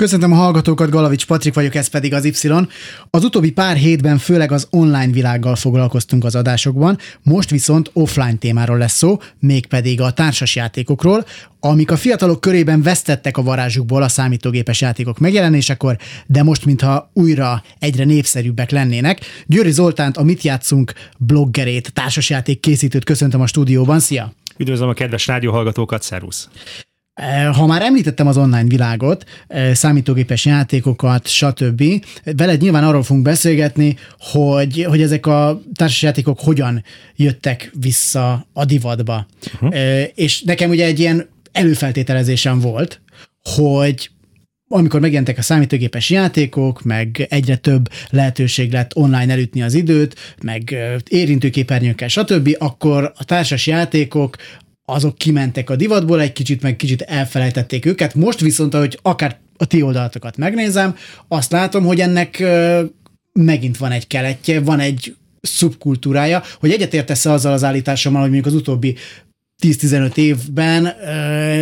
Köszöntöm a hallgatókat, Galavics Patrik vagyok, ez pedig az Y. Az utóbbi pár hétben főleg az online világgal foglalkoztunk az adásokban, most viszont offline témáról lesz szó, mégpedig a társasjátékokról, amik a fiatalok körében vesztettek a varázsukból a számítógépes játékok megjelenésekor, de most mintha újra egyre népszerűbbek lennének. Győri Zoltánt, a Mit játszunk bloggerét, társasjáték készítőt köszöntöm a stúdióban. Szia! Üdvözlöm a kedves rádióhallgatókat, szervusz! Eh, ha már említettem az online világot, eh, számítógépes játékokat, stb., veled nyilván arról fogunk beszélgetni, hogy, hogy ezek a társasjátékok hogyan jöttek vissza a divatba. Uh-huh. És nekem ugye egy ilyen előfeltételezésem volt, hogy amikor megjelentek a számítógépes játékok, meg egyre több lehetőség lett online elütni az időt, meg érintőképernyőkkel, stb., akkor a társas játékok azok kimentek a divatból egy kicsit, meg kicsit elfelejtették őket. Most viszont, ahogy akár a ti oldalatokat megnézem, azt látom, hogy ennek megint van egy keletje, van egy szubkultúrája, hogy egyetértesz azzal az állításommal, hogy mondjuk az utóbbi 10-15 évben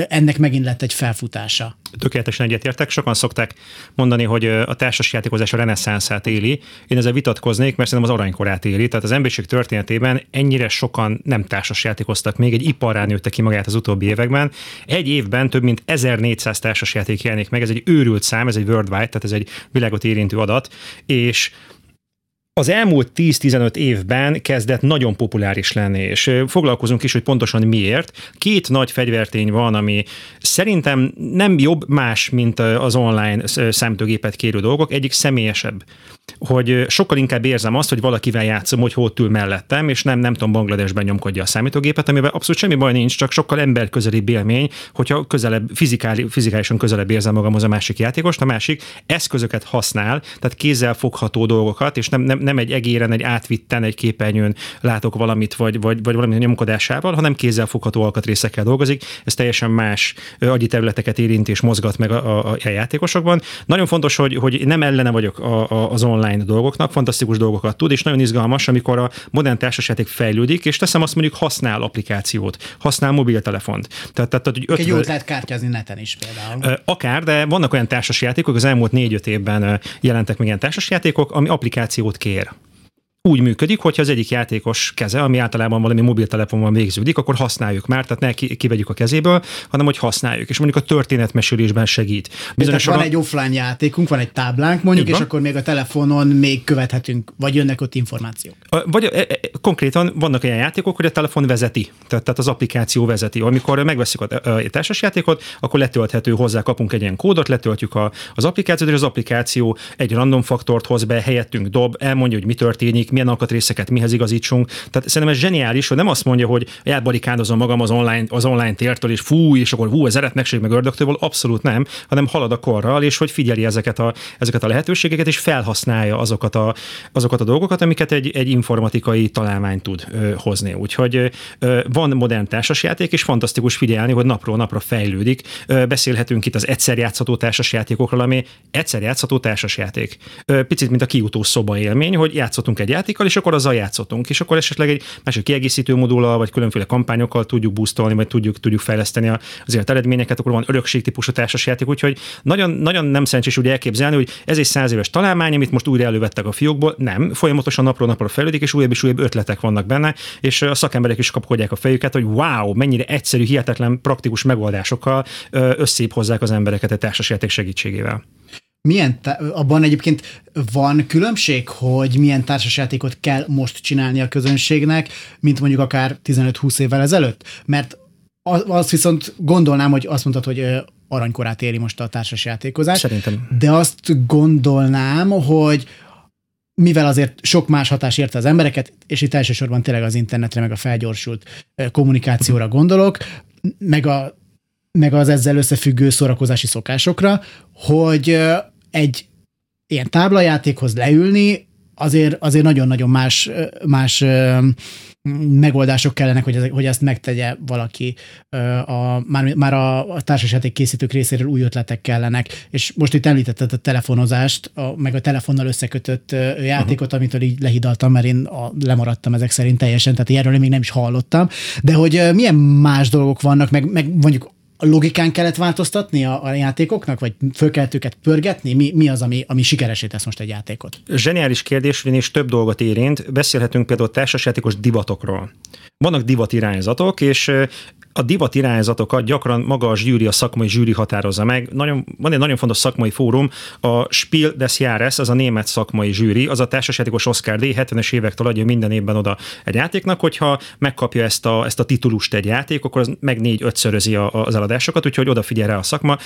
ennek megint lett egy felfutása. Tökéletesen egyetértek. Sokan szokták mondani, hogy a társasjátékozás a reneszánszát éli. Én ezzel vitatkoznék, mert szerintem az aranykorát éli. Tehát az emberiség történetében ennyire sokan nem társasjátékoztak még, egy iparrá nőtte ki magát az utóbbi években. Egy évben több mint 1400 társasjáték jelenik meg, ez egy őrült szám, ez egy worldwide, tehát ez egy világot érintő adat, és az elmúlt 10-15 évben kezdett nagyon populáris lenni, és foglalkozunk is, hogy pontosan miért. Két nagy fegyvertény van, ami szerintem nem jobb más, mint az online számítógépet kérő dolgok, egyik személyesebb hogy sokkal inkább érzem azt, hogy valakivel játszom, hogy ott ül mellettem, és nem, nem tudom, Bangladesben nyomkodja a számítógépet, amiben abszolút semmi baj nincs, csak sokkal emberközeli élmény, hogyha közelebb, fizikáli, fizikálisan közelebb érzem magamhoz a másik játékos, a másik eszközöket használ, tehát kézzel fogható dolgokat, és nem, nem, nem egy egéren, egy átvitten, egy képernyőn látok valamit, vagy, vagy, vagy valami nyomkodásával, hanem kézzel fogható alkatrészekkel dolgozik. Ez teljesen más agyi területeket érint és mozgat meg a, a, a játékosokban. Nagyon fontos, hogy, hogy nem ellene vagyok a, a, az online dolgoknak, fantasztikus dolgokat tud, és nagyon izgalmas, amikor a modern társasjáték fejlődik, és teszem azt mondjuk használ applikációt, használ mobiltelefont. Tehát, tehát, hogy ötven... Egy jót lehet kártyázni neten is például. Akár, de vannak olyan társasjátékok, az elmúlt négy-öt évben jelentek meg ilyen társasjátékok, ami applikációt kér úgy működik, hogyha az egyik játékos keze, ami általában valami mobiltelefonban végződik, akkor használjuk már, tehát ne kivegyük a kezéből, hanem hogy használjuk, és mondjuk a történetmesélésben segít. Bizonyos van egy offline játékunk, van egy táblánk mondjuk, és akkor még a telefonon még követhetünk, vagy jönnek ott információk. Vagy e, e, konkrétan vannak olyan játékok, hogy a telefon vezeti, tehát, tehát az applikáció vezeti. Amikor megveszik a, a társasjátékot, akkor letölthető hozzá, kapunk egy ilyen kódot, letöltjük a, az applikációt, és az applikáció egy random faktort hoz be, helyettünk dob, elmondja, hogy mi történik, milyen alkatrészeket mihez igazítsunk. Tehát szerintem ez zseniális, hogy nem azt mondja, hogy elbarikádozom magam az online, az online tértől, és fú, és akkor hú, ez eretnekség meg ördögtől, abszolút nem, hanem halad a korral, és hogy figyeli ezeket a, ezeket a lehetőségeket, és felhasználja azokat a, azokat a dolgokat, amiket egy, egy informatikai találmány tud ö, hozni. Úgyhogy ö, van modern társasjáték, és fantasztikus figyelni, hogy napról napra fejlődik. Ö, beszélhetünk itt az egyszer játszható társasjátékokról, ami egyszer játszható társasjáték. Ö, picit, mint a kiutó szoba élmény, hogy játszottunk egy játékkal, és akkor azzal játszottunk, és akkor esetleg egy másik kiegészítő modulal, vagy különféle kampányokkal tudjuk boostolni, vagy tudjuk, tudjuk fejleszteni az élet eredményeket, akkor van örökség típusú társasjáték, úgyhogy nagyon, nagyon nem szerencsés úgy elképzelni, hogy ez egy száz éves találmány, amit most újra elővettek a fiókból. Nem, folyamatosan napról napra fejlődik, és újabb és újabb ötletek vannak benne, és a szakemberek is kapkodják a fejüket, hogy wow, mennyire egyszerű, hihetetlen praktikus megoldásokkal összép hozzák az embereket a társasjáték segítségével. Milyen, abban egyébként van különbség, hogy milyen társasjátékot kell most csinálni a közönségnek, mint mondjuk akár 15-20 évvel ezelőtt? Mert azt viszont gondolnám, hogy azt mondtad, hogy aranykorát éri most a társasjátékozás. Szerintem. De azt gondolnám, hogy mivel azért sok más hatás érte az embereket, és itt elsősorban tényleg az internetre, meg a felgyorsult kommunikációra gondolok, meg a meg az ezzel összefüggő szórakozási szokásokra, hogy egy ilyen táblajátékhoz leülni, azért, azért nagyon-nagyon más, más megoldások kellenek, hogy, ez, hogy ezt megtegye valaki. A, már, már a, a társasjáték készítők részéről új ötletek kellenek, és most itt említetted a telefonozást, a, meg a telefonnal összekötött játékot, uh-huh. amitől így lehidaltam, mert én a, lemaradtam ezek szerint teljesen, tehát erről még nem is hallottam, de hogy milyen más dolgok vannak, meg, meg mondjuk a logikán kellett változtatni a, a játékoknak, vagy föl kellett őket pörgetni? Mi, mi az, ami, ami sikeresé tesz most egy játékot? Zseniális kérdés, és több dolgot érint. Beszélhetünk például társasjátékos divatokról. Vannak divat irányzatok, és a divat irányzatokat gyakran maga a zsűri, a szakmai zsűri határozza meg. Nagyon, van egy nagyon fontos szakmai fórum, a Spiel des Jahres, az a német szakmai zsűri, az a társasjátékos Oscar D. 70-es évektől adja minden évben oda egy játéknak, hogyha megkapja ezt a, ezt a titulust egy játék, akkor az meg négy-ötszörözi az eladásokat, úgyhogy odafigyel rá a szakma.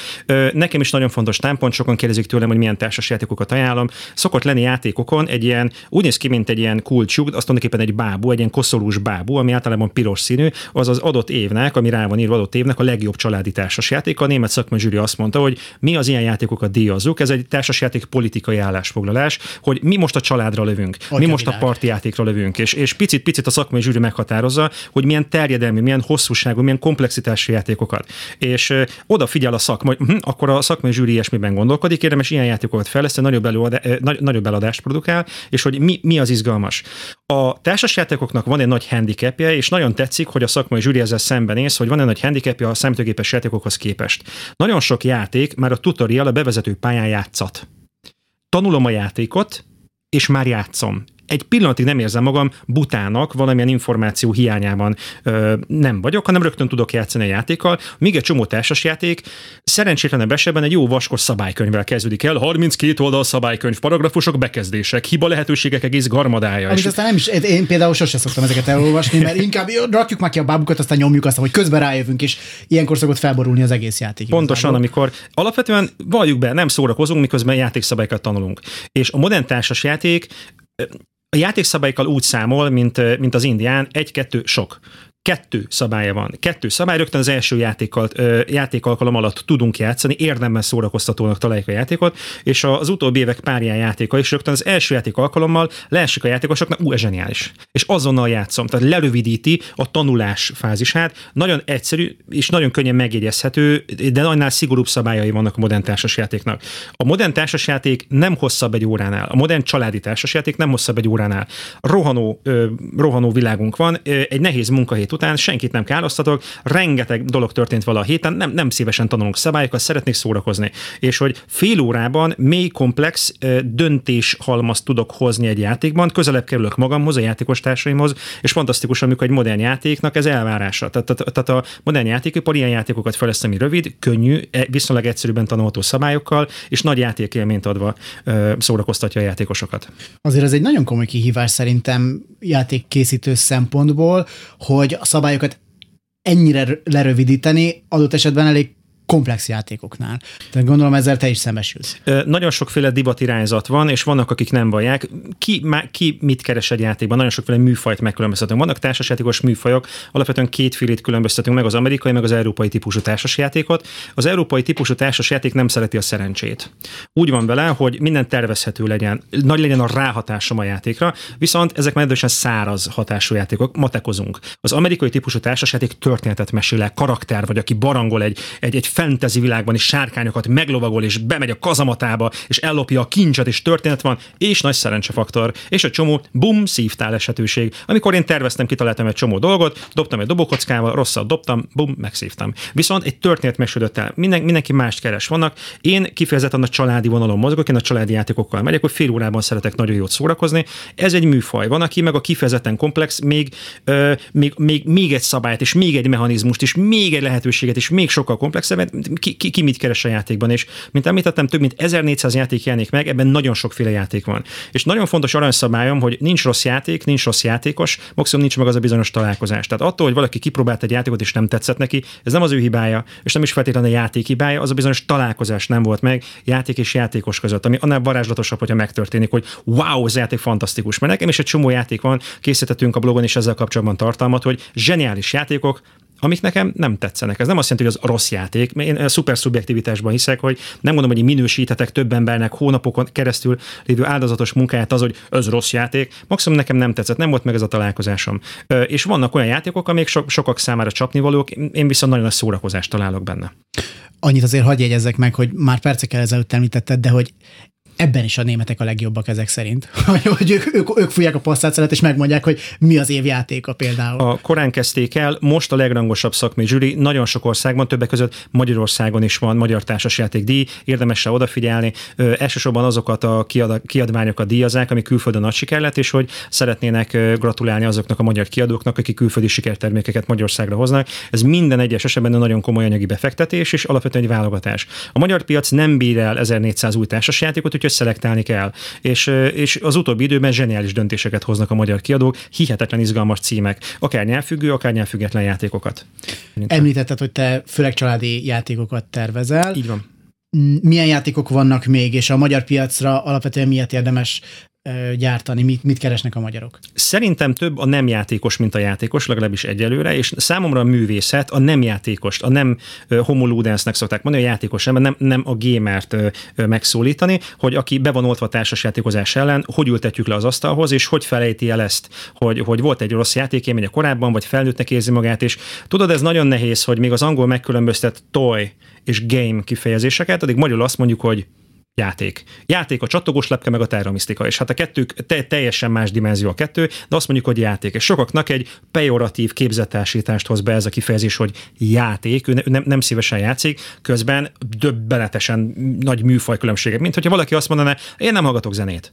Nekem is nagyon fontos támpont, sokan kérdezik tőlem, hogy milyen társasjátékokat ajánlom. Szokott lenni játékokon egy ilyen, úgy néz ki, mint egy ilyen kulcsuk, azt tulajdonképpen egy bábú, egy ilyen koszolús bábú, ami általában piros színű, az az adott évnek, ami rá van írva adott évnek a legjobb családi társasjáték. A német szakmai zsűri azt mondta, hogy mi az ilyen játékokat díjazzuk. Ez egy társasjáték politikai állásfoglalás, hogy mi most a családra lövünk, a mi most a parti játékra lövünk, és, és picit-picit a szakmai zsűri meghatározza, hogy milyen terjedelmi, milyen hosszúságú, milyen komplexitású játékokat. És ö, odafigyel a szakma, hogy hm, akkor a szakmai zsűri ilyesmiben gondolkodik, érdemes ilyen játékokat fejleszteni, nagyobb, előadá, nagy, nagyobb eladást produkál, és hogy mi, mi az izgalmas. A társasjátékoknak van egy nagy handicapje, és nagyon tetszik, hogy a szakmai zsűri ezzel szembenéz, hogy van egy nagy handicapja a számítógépes játékokhoz képest. Nagyon sok játék már a tutorial a bevezető pályán játszat. Tanulom a játékot, és már játszom egy pillanatig nem érzem magam butának, valamilyen információ hiányában ö, nem vagyok, hanem rögtön tudok játszani a játékkal, míg egy csomó társasjáték szerencsétlenebb esetben egy jó vaskos szabálykönyvvel kezdődik el, 32 oldal szabálykönyv, paragrafusok, bekezdések, hiba lehetőségek egész garmadája. Amit és aztán nem is, én például sose szoktam ezeket elolvasni, mert inkább rakjuk már ki a bábukat, aztán nyomjuk azt, hogy közben rájövünk, és ilyenkor szokott felborulni az egész játék. Pontosan, amikor alapvetően valljuk be, nem szórakozunk, miközben játékszabályokat tanulunk. És a modern társasjáték a játékszabályokkal úgy számol, mint, mint az indián, egy-kettő sok kettő szabálya van. Kettő szabály, rögtön az első játékkal, játékalkalom alatt tudunk játszani, érdemben szórakoztatónak találjuk a játékot, és az utóbbi évek párján játéka is rögtön az első játék alkalommal leesik a játékosoknak, ú, ez zseniális. És azonnal játszom, tehát lerövidíti a tanulás fázisát, nagyon egyszerű és nagyon könnyen megjegyezhető, de nagynál szigorúbb szabályai vannak a modern társasjátéknak. A modern társasjáték nem hosszabb egy óránál, a modern családi társasjáték nem hosszabb egy óránál. Rohanó, rohanó világunk van, egy nehéz munkahét után senkit nem károsztatok, rengeteg dolog történt vala a héten, nem, nem szívesen tanulunk szabályokat, szeretnék szórakozni. És hogy fél órában mély, komplex döntés halmaz tudok hozni egy játékban, közelebb kerülök magamhoz, a játékos társaimhoz, és fantasztikus, amikor egy modern játéknak ez elvárása. Tehát, tehát, tehát a modern játékipar ilyen játékokat fejleszt, ami rövid, könnyű, e, viszonylag egyszerűbben tanulható szabályokkal, és nagy játékélményt adva szórakoztatja a játékosokat. Azért ez egy nagyon komoly kihívás szerintem játékkészítő szempontból, hogy a szabályokat ennyire lerövidíteni adott esetben elég komplex játékoknál. Tehát gondolom ezzel te is szembesülsz. Nagyon sokféle divat irányzat van, és vannak, akik nem vallják. Ki, má, ki mit keres egy játékban? Nagyon sokféle műfajt megkülönböztetünk. Vannak társasjátékos műfajok, alapvetően kétfélét különböztetünk meg, az amerikai, meg az európai típusú társasjátékot. Az európai típusú társasjáték nem szereti a szerencsét. Úgy van vele, hogy minden tervezhető legyen, nagy legyen a ráhatásom a játékra, viszont ezek meglehetősen száraz hatású játékok, matekozunk. Az amerikai típusú társasjáték történetet mesél el, karakter vagy, aki barangol egy, egy, egy fantasy világban is sárkányokat meglovagol, és bemegy a kazamatába, és ellopja a kincset, és történet van, és nagy szerencsefaktor, és egy csomó bum, szívtál esetőség. Amikor én terveztem, kitaláltam egy csomó dolgot, dobtam egy dobókockával, rosszat dobtam, bum, megszívtam. Viszont egy történet mesődött el. Minden, mindenki mást keres. Vannak. Én kifejezetten a családi vonalon mozgok, én a családi játékokkal megyek, hogy fél órában szeretek nagyon jót szórakozni. Ez egy műfaj. Van, aki meg a kifejezetten komplex, még, ö, még, még, még egy szabályt, és még egy mechanizmust, és még egy lehetőséget, és még sokkal komplexebb, ki, ki, ki mit keres a játékban, és mint említettem, több mint 1400 játék jelenik meg, ebben nagyon sokféle játék van. És nagyon fontos aranyszabályom, hogy nincs rossz játék, nincs rossz játékos, maximum nincs meg az a bizonyos találkozás. Tehát attól, hogy valaki kipróbált egy játékot és nem tetszett neki, ez nem az ő hibája, és nem is feltétlenül a játék hibája, az a bizonyos találkozás nem volt meg játék és játékos között, ami annál varázslatosabb, hogyha megtörténik, hogy wow, ez játék fantasztikus. Mert nekem is egy csomó játék van, készítettünk a blogon is ezzel kapcsolatban tartalmat, hogy zseniális játékok, amik nekem nem tetszenek. Ez nem azt jelenti, hogy az rossz játék. Én a szuper szubjektivitásban hiszek, hogy nem mondom, hogy én minősíthetek több embernek hónapokon keresztül lévő áldozatos munkáját az, hogy ez rossz játék. Maximum nekem nem tetszett, nem volt meg ez a találkozásom. És vannak olyan játékok, amik so- sokak számára csapnivalók, én viszont nagyon nagy szórakozást találok benne. Annyit azért hagyj jegyezzek meg, hogy már percekkel ezelőtt említetted, de hogy ebben is a németek a legjobbak ezek szerint. hogy ők, ők, ők fújják a passzátszeret, és megmondják, hogy mi az évjátéka például. A korán kezdték el, most a legrangosabb szakmai zsűri, nagyon sok országban, többek között Magyarországon is van Magyar Társasjáték díj, érdemes rá odafigyelni. Ö, elsősorban azokat a kiad, kiadványokat díjazák, ami külföldön nagy siker lett, és hogy szeretnének gratulálni azoknak a magyar kiadóknak, akik külföldi sikertermékeket Magyarországra hoznak. Ez minden egyes esetben nagyon komoly anyagi befektetés, és alapvetően egy válogatás. A magyar piac nem bír el 1400 új társasjátékot, úgyhogy szelektálni kell. És, és az utóbbi időben zseniális döntéseket hoznak a magyar kiadók, hihetetlen izgalmas címek, akár nyelvfüggő, akár nyelvfüggetlen játékokat. Említetted, hogy te főleg családi játékokat tervezel. Így van milyen játékok vannak még, és a magyar piacra alapvetően miért érdemes gyártani, mit, mit keresnek a magyarok? Szerintem több a nem játékos, mint a játékos, legalábbis egyelőre, és számomra a művészet a nem játékost, a nem homoludensnek szokták mondani, a játékos ember, nem, nem a gamert megszólítani, hogy aki be van oltva társasjátékozás ellen, hogy ültetjük le az asztalhoz, és hogy felejti el ezt, hogy, hogy volt egy rossz játékélménye korábban, vagy felnőttnek érzi magát, és tudod, ez nagyon nehéz, hogy még az angol megkülönböztet toy és game kifejezéseket, addig magyarul azt mondjuk, hogy játék. Játék a csatogós lepke, meg a terramisztika, és hát a kettő te, teljesen más dimenzió a kettő, de azt mondjuk, hogy játék. És sokaknak egy pejoratív képzettársítást hoz be ez a kifejezés, hogy játék, ő, ne, nem, nem szívesen játszik, közben döbbenetesen nagy műfajkülönbségek, mint hogyha valaki azt mondaná, én nem hallgatok zenét.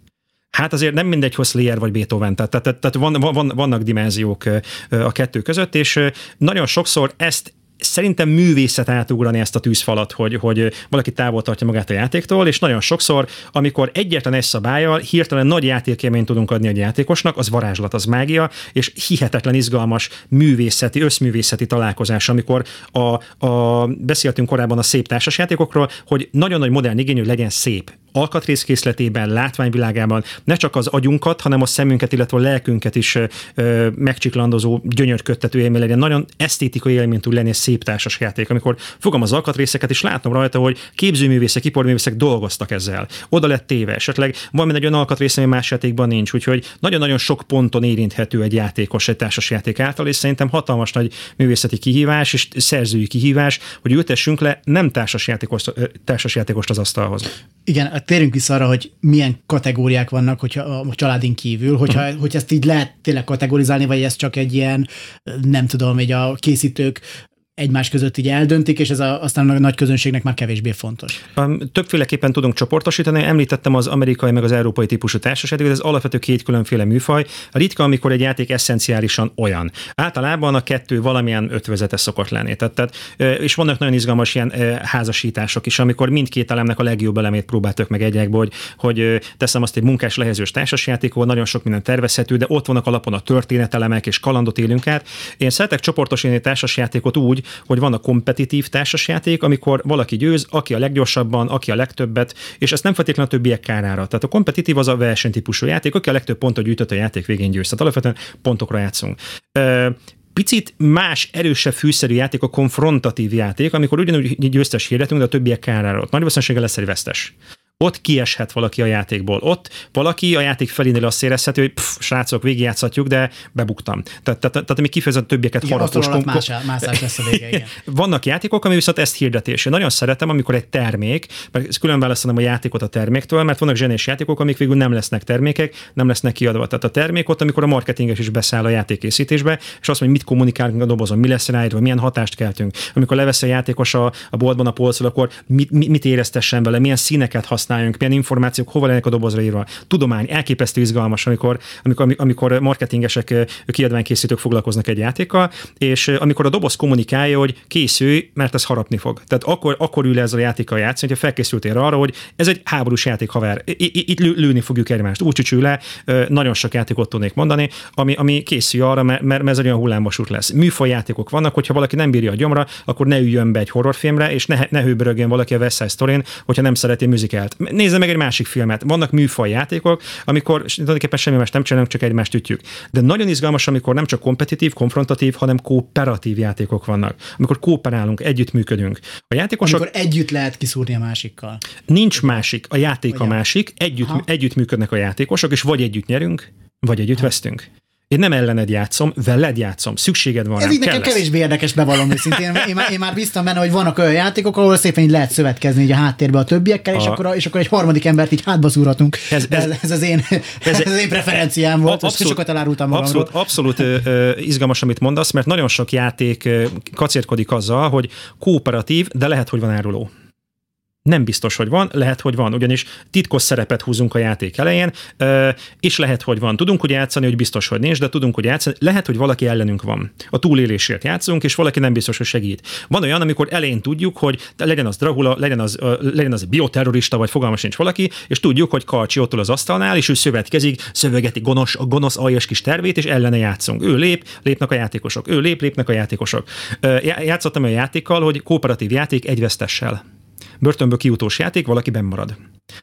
Hát azért nem mindegy, hogy Slayer vagy Beethoven, tehát, tehát, tehát van, van, vannak dimenziók a kettő között, és nagyon sokszor ezt szerintem művészet átugrani ezt a tűzfalat, hogy, hogy valaki távol tartja magát a játéktól, és nagyon sokszor, amikor egyetlen egy szabályjal hirtelen nagy játékélményt tudunk adni egy játékosnak, az varázslat, az mágia, és hihetetlen izgalmas művészeti, összművészeti találkozás, amikor a, a, beszéltünk korábban a szép társasjátékokról, hogy nagyon nagy modern igény, hogy legyen szép alkatrészkészletében, látványvilágában ne csak az agyunkat, hanem a szemünket, illetve a lelkünket is ö, megcsiklandozó, gyönyörködtető élmény legyen. Nagyon esztétikai élmény tud lenni egy szép társas játék, amikor fogom az alkatrészeket, és látom rajta, hogy képzőművészek, iparművészek dolgoztak ezzel. Oda lett téve, esetleg van egy olyan alkatrész, ami más játékban nincs, úgyhogy nagyon-nagyon sok ponton érinthető egy játékos egy társas játék által, és szerintem hatalmas nagy művészeti kihívás és szerzői kihívás, hogy ültessünk le nem társas játékost, társas játékost az asztalhoz. Igen, térjünk vissza arra, hogy milyen kategóriák vannak hogyha a családin kívül, hogyha, uh-huh. hogy ezt így lehet tényleg kategorizálni, vagy ez csak egy ilyen, nem tudom, hogy a készítők egymás között így eldöntik, és ez a, aztán a nagy közönségnek már kevésbé fontos. Többféleképpen tudunk csoportosítani. Említettem az amerikai meg az európai típusú társaságot, ez alapvető két különféle műfaj. Ritka, amikor egy játék eszenciálisan olyan. Általában a kettő valamilyen ötvözete szokott lenni. Tehát, tehát, és vannak nagyon izgalmas ilyen házasítások is, amikor mindkét elemnek a legjobb elemét próbáltok meg egyekből, hogy, hogy teszem azt egy munkás lehezős társasjáték, ahol nagyon sok minden tervezhető, de ott vannak alapon a történetelemek és kalandot élünk át. Én szeretek csoportosítani társasjátékot úgy, hogy van a kompetitív társasjáték, amikor valaki győz, aki a leggyorsabban, aki a legtöbbet, és ezt nem feltétlenül a többiek kárára. Tehát a kompetitív az a versenytípusú játék, aki a legtöbb pontot gyűjtött a játék végén győz. Tehát alapvetően pontokra játszunk picit más, erősebb fűszerű játék a konfrontatív játék, amikor ugyanúgy győztes hirdetünk, de a többiek kárára. Nagy valószínűséggel lesz egy vesztes ott kieshet valaki a játékból. Ott valaki a játék felénél azt érezheti, hogy pff, srácok, végigjátszhatjuk, de bebuktam. Tehát, tehát, tehát ami kifejezett többieket igen, harapos. Mászás lesz a vége, igen. Vannak játékok, ami viszont ezt hirdetés. Én nagyon szeretem, amikor egy termék, mert külön választanom a játékot a terméktől, mert vannak zsenés játékok, amik végül nem lesznek termékek, nem lesznek kiadva. Tehát a termék ott, amikor a marketinges is beszáll a játékkészítésbe, és azt mondja, mit kommunikálunk a dobozon, mi lesz ráírva, milyen hatást keltünk. Amikor levesz a játékos a, a boltban a polcról, akkor mit, mit, mit éreztessen vele, milyen színeket használ használjunk, milyen információk hova lennek a dobozra írva. Tudomány, elképesztő izgalmas, amikor, amikor, amikor marketingesek, kiadványkészítők foglalkoznak egy játékkal, és amikor a doboz kommunikálja, hogy készülj, mert ez harapni fog. Tehát akkor, akkor ül ez a játékkal játszani, hogyha felkészültél arra, hogy ez egy háborús játék, haver. Itt lőni fogjuk egymást. Úgy csücsül le, nagyon sok játékot tudnék mondani, ami, ami készül arra, mert, mert ez egy olyan hullámvasút lesz. Műfajjátékok vannak, hogyha valaki nem bírja a gyomra, akkor ne üljön be egy horrorfilmre, és ne, ne hőbörögjön valaki a West Side Story-n, hogyha nem szereti műzikelt Nézze meg egy másik filmet. Vannak műfaj játékok, amikor tulajdonképpen semmi más nem csinálunk, csak egymást ütjük. De nagyon izgalmas, amikor nem csak kompetitív, konfrontatív, hanem kooperatív játékok vannak. Amikor kooperálunk, együttműködünk. A játékosok... Amikor együtt lehet kiszúrni a másikkal. Nincs másik, a játék a másik, együtt, együtt működnek a játékosok, és vagy együtt nyerünk, vagy együtt vesztünk. Én nem ellened játszom, veled játszom, szükséged van. Ez így nekem kevésbé érdekes bevallom őszintén. Én már, én már biztam benne, hogy vannak olyan játékok, ahol szépen így lehet szövetkezni így a háttérbe a többiekkel, a... és, akkor, és akkor egy harmadik embert így hátba szúrhatunk. Ez, ez, ez, ez, az, én, ez, ez az én preferenciám volt, abszolút, sokat elárultam magamról. Abszolút, abszolút ö, ö, izgalmas, amit mondasz, mert nagyon sok játék ö, kacérkodik azzal, hogy kooperatív, de lehet, hogy van áruló. Nem biztos, hogy van, lehet, hogy van, ugyanis titkos szerepet húzunk a játék elején, és lehet, hogy van. Tudunk hogy játszani, hogy biztos, hogy nincs, de tudunk hogy játszani. Lehet, hogy valaki ellenünk van. A túlélésért játszunk, és valaki nem biztos, hogy segít. Van olyan, amikor elején tudjuk, hogy legyen az Drahula, legyen az, legyen az bioterrorista, vagy fogalmas nincs valaki, és tudjuk, hogy Karcsi ott az asztalnál, és ő szövetkezik, szövegeti gonosz, a gonosz aljas kis tervét, és ellene játszunk. Ő lép, lépnek a játékosok. Ő lép, lépnek a játékosok. Játszottam a játékkal, hogy kooperatív játék egy vesztessel börtönből kiutós játék, valaki benn marad.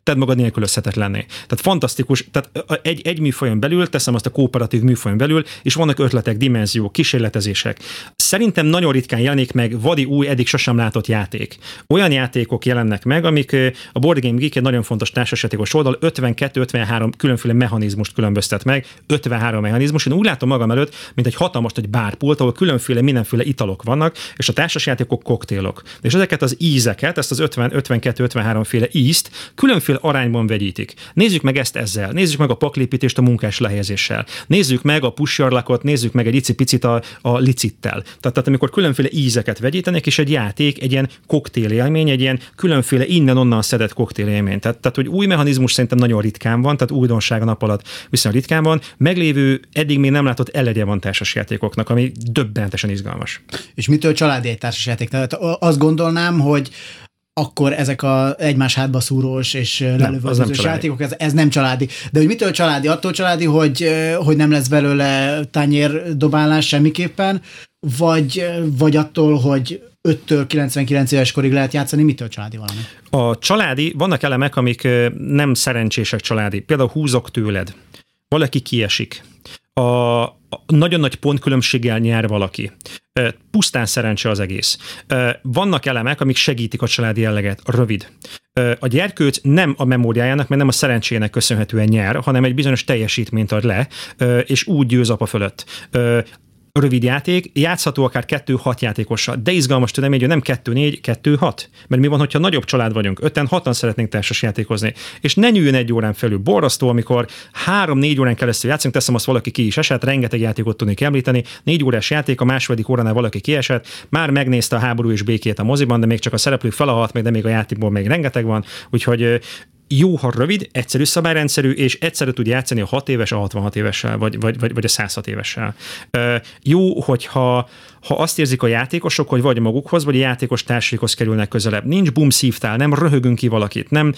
Tedd magad nélkülözhetetlenné. Tehát fantasztikus, tehát egy, egy műfajon belül, teszem azt a kooperatív műfajon belül, és vannak ötletek, dimenziók, kísérletezések. Szerintem nagyon ritkán jelenik meg vadi új, eddig sosem látott játék. Olyan játékok jelennek meg, amik a Board Game Geek egy nagyon fontos társasjátékos oldal 52-53 különféle mechanizmust különböztet meg, 53 mechanizmus. Én úgy látom magam előtt, mint egy hatalmas egy bárpult, ahol különféle mindenféle italok vannak, és a társasjátékok koktélok. És ezeket az ízeket, ezt az 50, 52-53 féle ízt külön különféle arányban vegyítik. Nézzük meg ezt ezzel, nézzük meg a paklépítést a munkás lehelyezéssel, nézzük meg a pusjarlakot, nézzük meg egy icipicit a, a licittel. Tehát, tehát amikor különféle ízeket vegyítenek, és egy játék, egy ilyen koktélélmény, egy ilyen különféle innen-onnan szedett koktélélmény. Tehát, tehát, hogy új mechanizmus szerintem nagyon ritkán van, tehát újdonság a nap alatt viszonylag ritkán van. Meglévő, eddig még nem látott elegye van társasjátékoknak, ami döbbenetesen izgalmas. És mitől családi egy társasjáték? Tehát azt gondolnám, hogy akkor ezek a egymás hátba szúrós és lelövöldözős játékok, ez, ez nem családi. De hogy mitől családi? Attól családi, hogy, hogy nem lesz belőle tányérdobálás semmiképpen, vagy, vagy attól, hogy 5-től 99 éves korig lehet játszani, mitől családi valami? A családi, vannak elemek, amik nem szerencsések családi. Például húzok tőled. Valaki kiesik. A, nagyon nagy pontkülönbséggel nyer valaki. Pusztán szerencse az egész. Vannak elemek, amik segítik a családi jelleget. Rövid. A gyerkőc nem a memóriájának, mert nem a szerencsének köszönhetően nyer, hanem egy bizonyos teljesítményt ad le, és úgy győz apa fölött rövid játék, játszható akár 2-6 játékossal, de izgalmas tudom, hogy nem 2-4, 2-6. Mert mi van, hogyha nagyobb család vagyunk, 5-6-an szeretnénk társas játékozni, és ne nyűjjön egy órán felül. Borrasztó, amikor 3-4 órán keresztül játszunk, teszem azt valaki ki is esett, rengeteg játékot tudnék említeni, 4 órás játék, a második óránál valaki kiesett, már megnézte a háború és békét a moziban, de még csak a szereplők felahalt, még de még a játékból még rengeteg van, úgyhogy jó, ha rövid, egyszerű szabályrendszerű, és egyszerű tud játszani a 6 éves, a 66 évessel, vagy, vagy, vagy, vagy a 106 évessel. Jó, hogyha ha azt érzik a játékosok, hogy vagy magukhoz, vagy a játékos társaikhoz kerülnek közelebb. Nincs boom szívtál, nem röhögünk ki valakit, nem,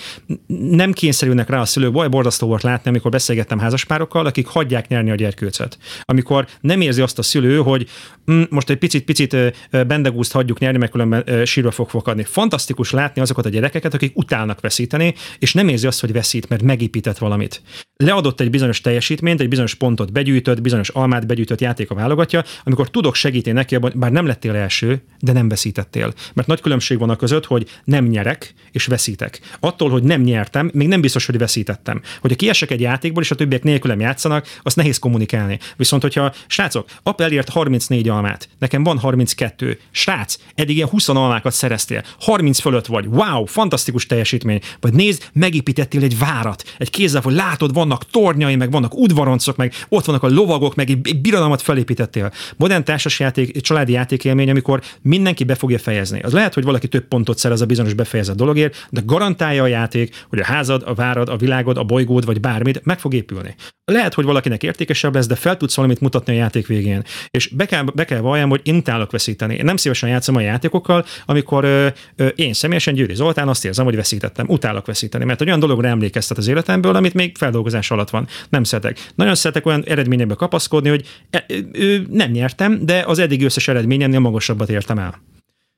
nem kényszerülnek rá a szülők. Baj, borzasztó volt látni, amikor beszélgettem házaspárokkal, akik hagyják nyerni a gyerkőcöt. Amikor nem érzi azt a szülő, hogy mm, most egy picit-picit bendegúzt hagyjuk nyerni, mert különben sírva fog fokadni. Fantasztikus látni azokat a gyerekeket, akik utálnak veszíteni, és nem érzi azt, hogy veszít, mert megépített valamit. Leadott egy bizonyos teljesítményt, egy bizonyos pontot begyűjtött, bizonyos almát begyűjtött játék a válogatja, amikor tudok segíteni neki bár nem lettél első, de nem veszítettél. Mert nagy különbség van a között, hogy nem nyerek és veszítek. Attól, hogy nem nyertem, még nem biztos, hogy veszítettem. Hogyha kiesek egy játékból, és a többiek nélkülem játszanak, az nehéz kommunikálni. Viszont, hogyha srácok, apa elért 34 almát, nekem van 32. Srác, eddig ilyen 20 almákat szereztél, 30 fölött vagy, wow, fantasztikus teljesítmény. Vagy nézd, megépítettél egy várat, egy kézzel, hogy látod, vannak tornyai, meg vannak udvaroncok, meg ott vannak a lovagok, meg egy, egy birodalmat felépítettél. Modern társasjáték, egy családi játékélmény, amikor mindenki be fogja fejezni. Az lehet, hogy valaki több pontot szerez a bizonyos befejezett dologért, de garantálja a játék, hogy a házad, a várad, a világod, a bolygód vagy bármit meg fog épülni. Lehet, hogy valakinek értékesebb lesz, de fel tudsz valamit mutatni a játék végén. És be kell, be kell valljam, hogy én utálok veszíteni. Én nem szívesen játszom a játékokkal, amikor ö, ö, én személyesen Győri Zoltán azt érzem, hogy veszítettem. Utálok veszíteni, mert olyan dologra emlékeztet az életemből, amit még feldolgozás alatt van. Nem szeretek. Nagyon szeretek olyan eredményekbe kapaszkodni, hogy e, ö, nem nyertem, de az eddig összes eredményemnél magasabbat értem el.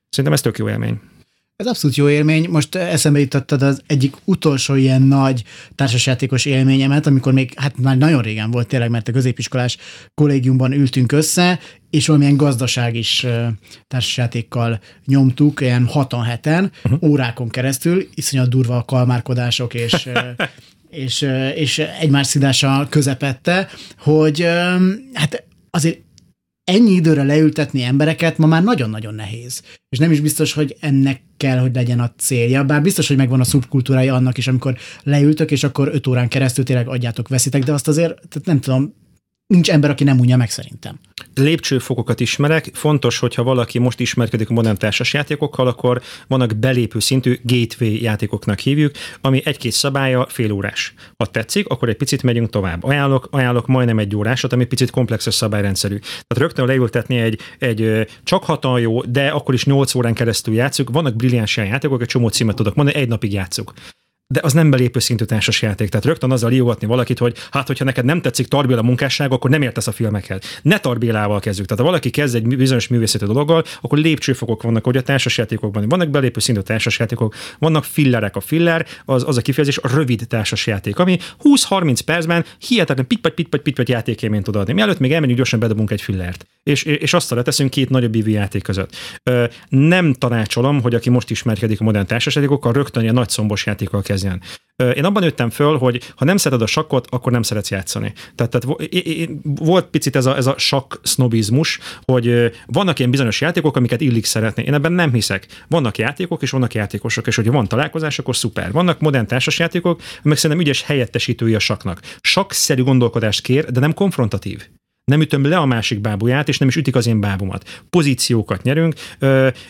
Szerintem ez tök jó élmény. Ez abszolút jó élmény. Most eszembe jutottad az egyik utolsó ilyen nagy társasjátékos élményemet, amikor még, hát már nagyon régen volt tényleg, mert a középiskolás kollégiumban ültünk össze, és valamilyen gazdaság is társasjátékkal nyomtuk, ilyen 6 heten, uh-huh. órákon keresztül, iszonyat durva a kalmárkodások, és és, és egymás szidása közepette, hogy hát azért ennyi időre leültetni embereket ma már nagyon-nagyon nehéz. És nem is biztos, hogy ennek kell, hogy legyen a célja, bár biztos, hogy megvan a szubkultúrája annak is, amikor leültök, és akkor öt órán keresztül tényleg adjátok, veszitek, de azt azért, tehát nem tudom, nincs ember, aki nem unja meg szerintem. Lépcsőfokokat ismerek. Fontos, hogyha valaki most ismerkedik a modern társasjátékokkal, akkor vannak belépő szintű gateway játékoknak hívjuk, ami egy-két szabálya fél órás. Ha tetszik, akkor egy picit megyünk tovább. Ajánlok, ajánlok majdnem egy órásat, ami picit komplexes szabályrendszerű. Tehát rögtön leültetni egy, egy csak hatan jó, de akkor is 8 órán keresztül játszunk. Vannak brilliáns játékok, egy csomó címet tudok mondani, egy napig játszuk de az nem belépő szintű társas játék. Tehát rögtön azzal írogatni valakit, hogy hát, hogyha neked nem tetszik Tarbéla munkásság, akkor nem értesz a filmekhez. Ne Tarbélával kezdjük. Tehát ha valaki kezd egy bizonyos művészeti dologgal, akkor lépcsőfokok vannak, hogy a társasjátékokban vannak belépő szintű társasjátékok, vannak fillerek. A filler az, az a kifejezés a rövid társasjáték, ami 20-30 percben hihetetlen pitpaty pitpaty pitpaty játékélményt tud adni. Mielőtt még elmenjünk, gyorsan bedobunk egy fillert. És, és azt leteszünk két nagyobb ívű játék között. Nem tanácsolom, hogy aki most ismerkedik a modern társasjátékokkal, rögtön ilyen nagy szombos játékkal kezd kezdjen. Én abban nőttem föl, hogy ha nem szereted a sakkot, akkor nem szeretsz játszani. Tehát, tehát volt picit ez a, ez a sakk sznobizmus, hogy vannak ilyen bizonyos játékok, amiket illik szeretni. Én ebben nem hiszek. Vannak játékok, és vannak játékosok, és hogyha van találkozás, akkor szuper. Vannak modern társasjátékok, amik szerintem ügyes helyettesítői a saknak. Sakszerű gondolkodást kér, de nem konfrontatív nem ütöm le a másik bábuját, és nem is ütik az én bábumat. Pozíciókat nyerünk,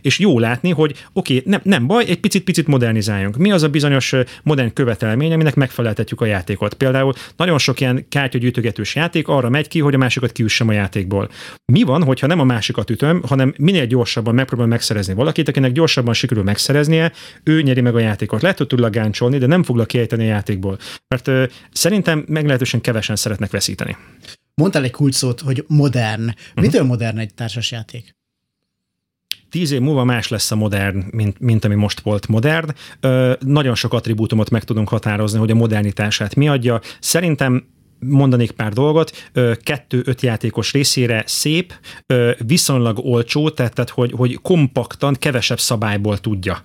és jó látni, hogy oké, okay, nem, nem baj, egy picit-picit modernizáljunk. Mi az a bizonyos modern követelmény, aminek megfeleltetjük a játékot? Például nagyon sok ilyen kártyagyűjtögetős játék arra megy ki, hogy a másikat kiüssem a játékból. Mi van, hogyha nem a másikat ütöm, hanem minél gyorsabban megpróbálom megszerezni valakit, akinek gyorsabban sikerül megszereznie, ő nyeri meg a játékot. Lehet, hogy tud gancsolni, de nem foglak kiejteni a játékból. Mert szerintem meglehetősen kevesen szeretnek veszíteni. Mondtál egy kulcsszót, hogy modern. Uh-huh. Mitől modern egy társasjáték? tíz év múlva más lesz a modern, mint, mint ami most volt modern. Ö, nagyon sok attribútumot meg tudunk határozni, hogy a modernitását mi adja. Szerintem mondanék pár dolgot, kettő-öt játékos részére szép, viszonylag olcsó, tehát, tehát hogy, hogy kompaktan, kevesebb szabályból tudja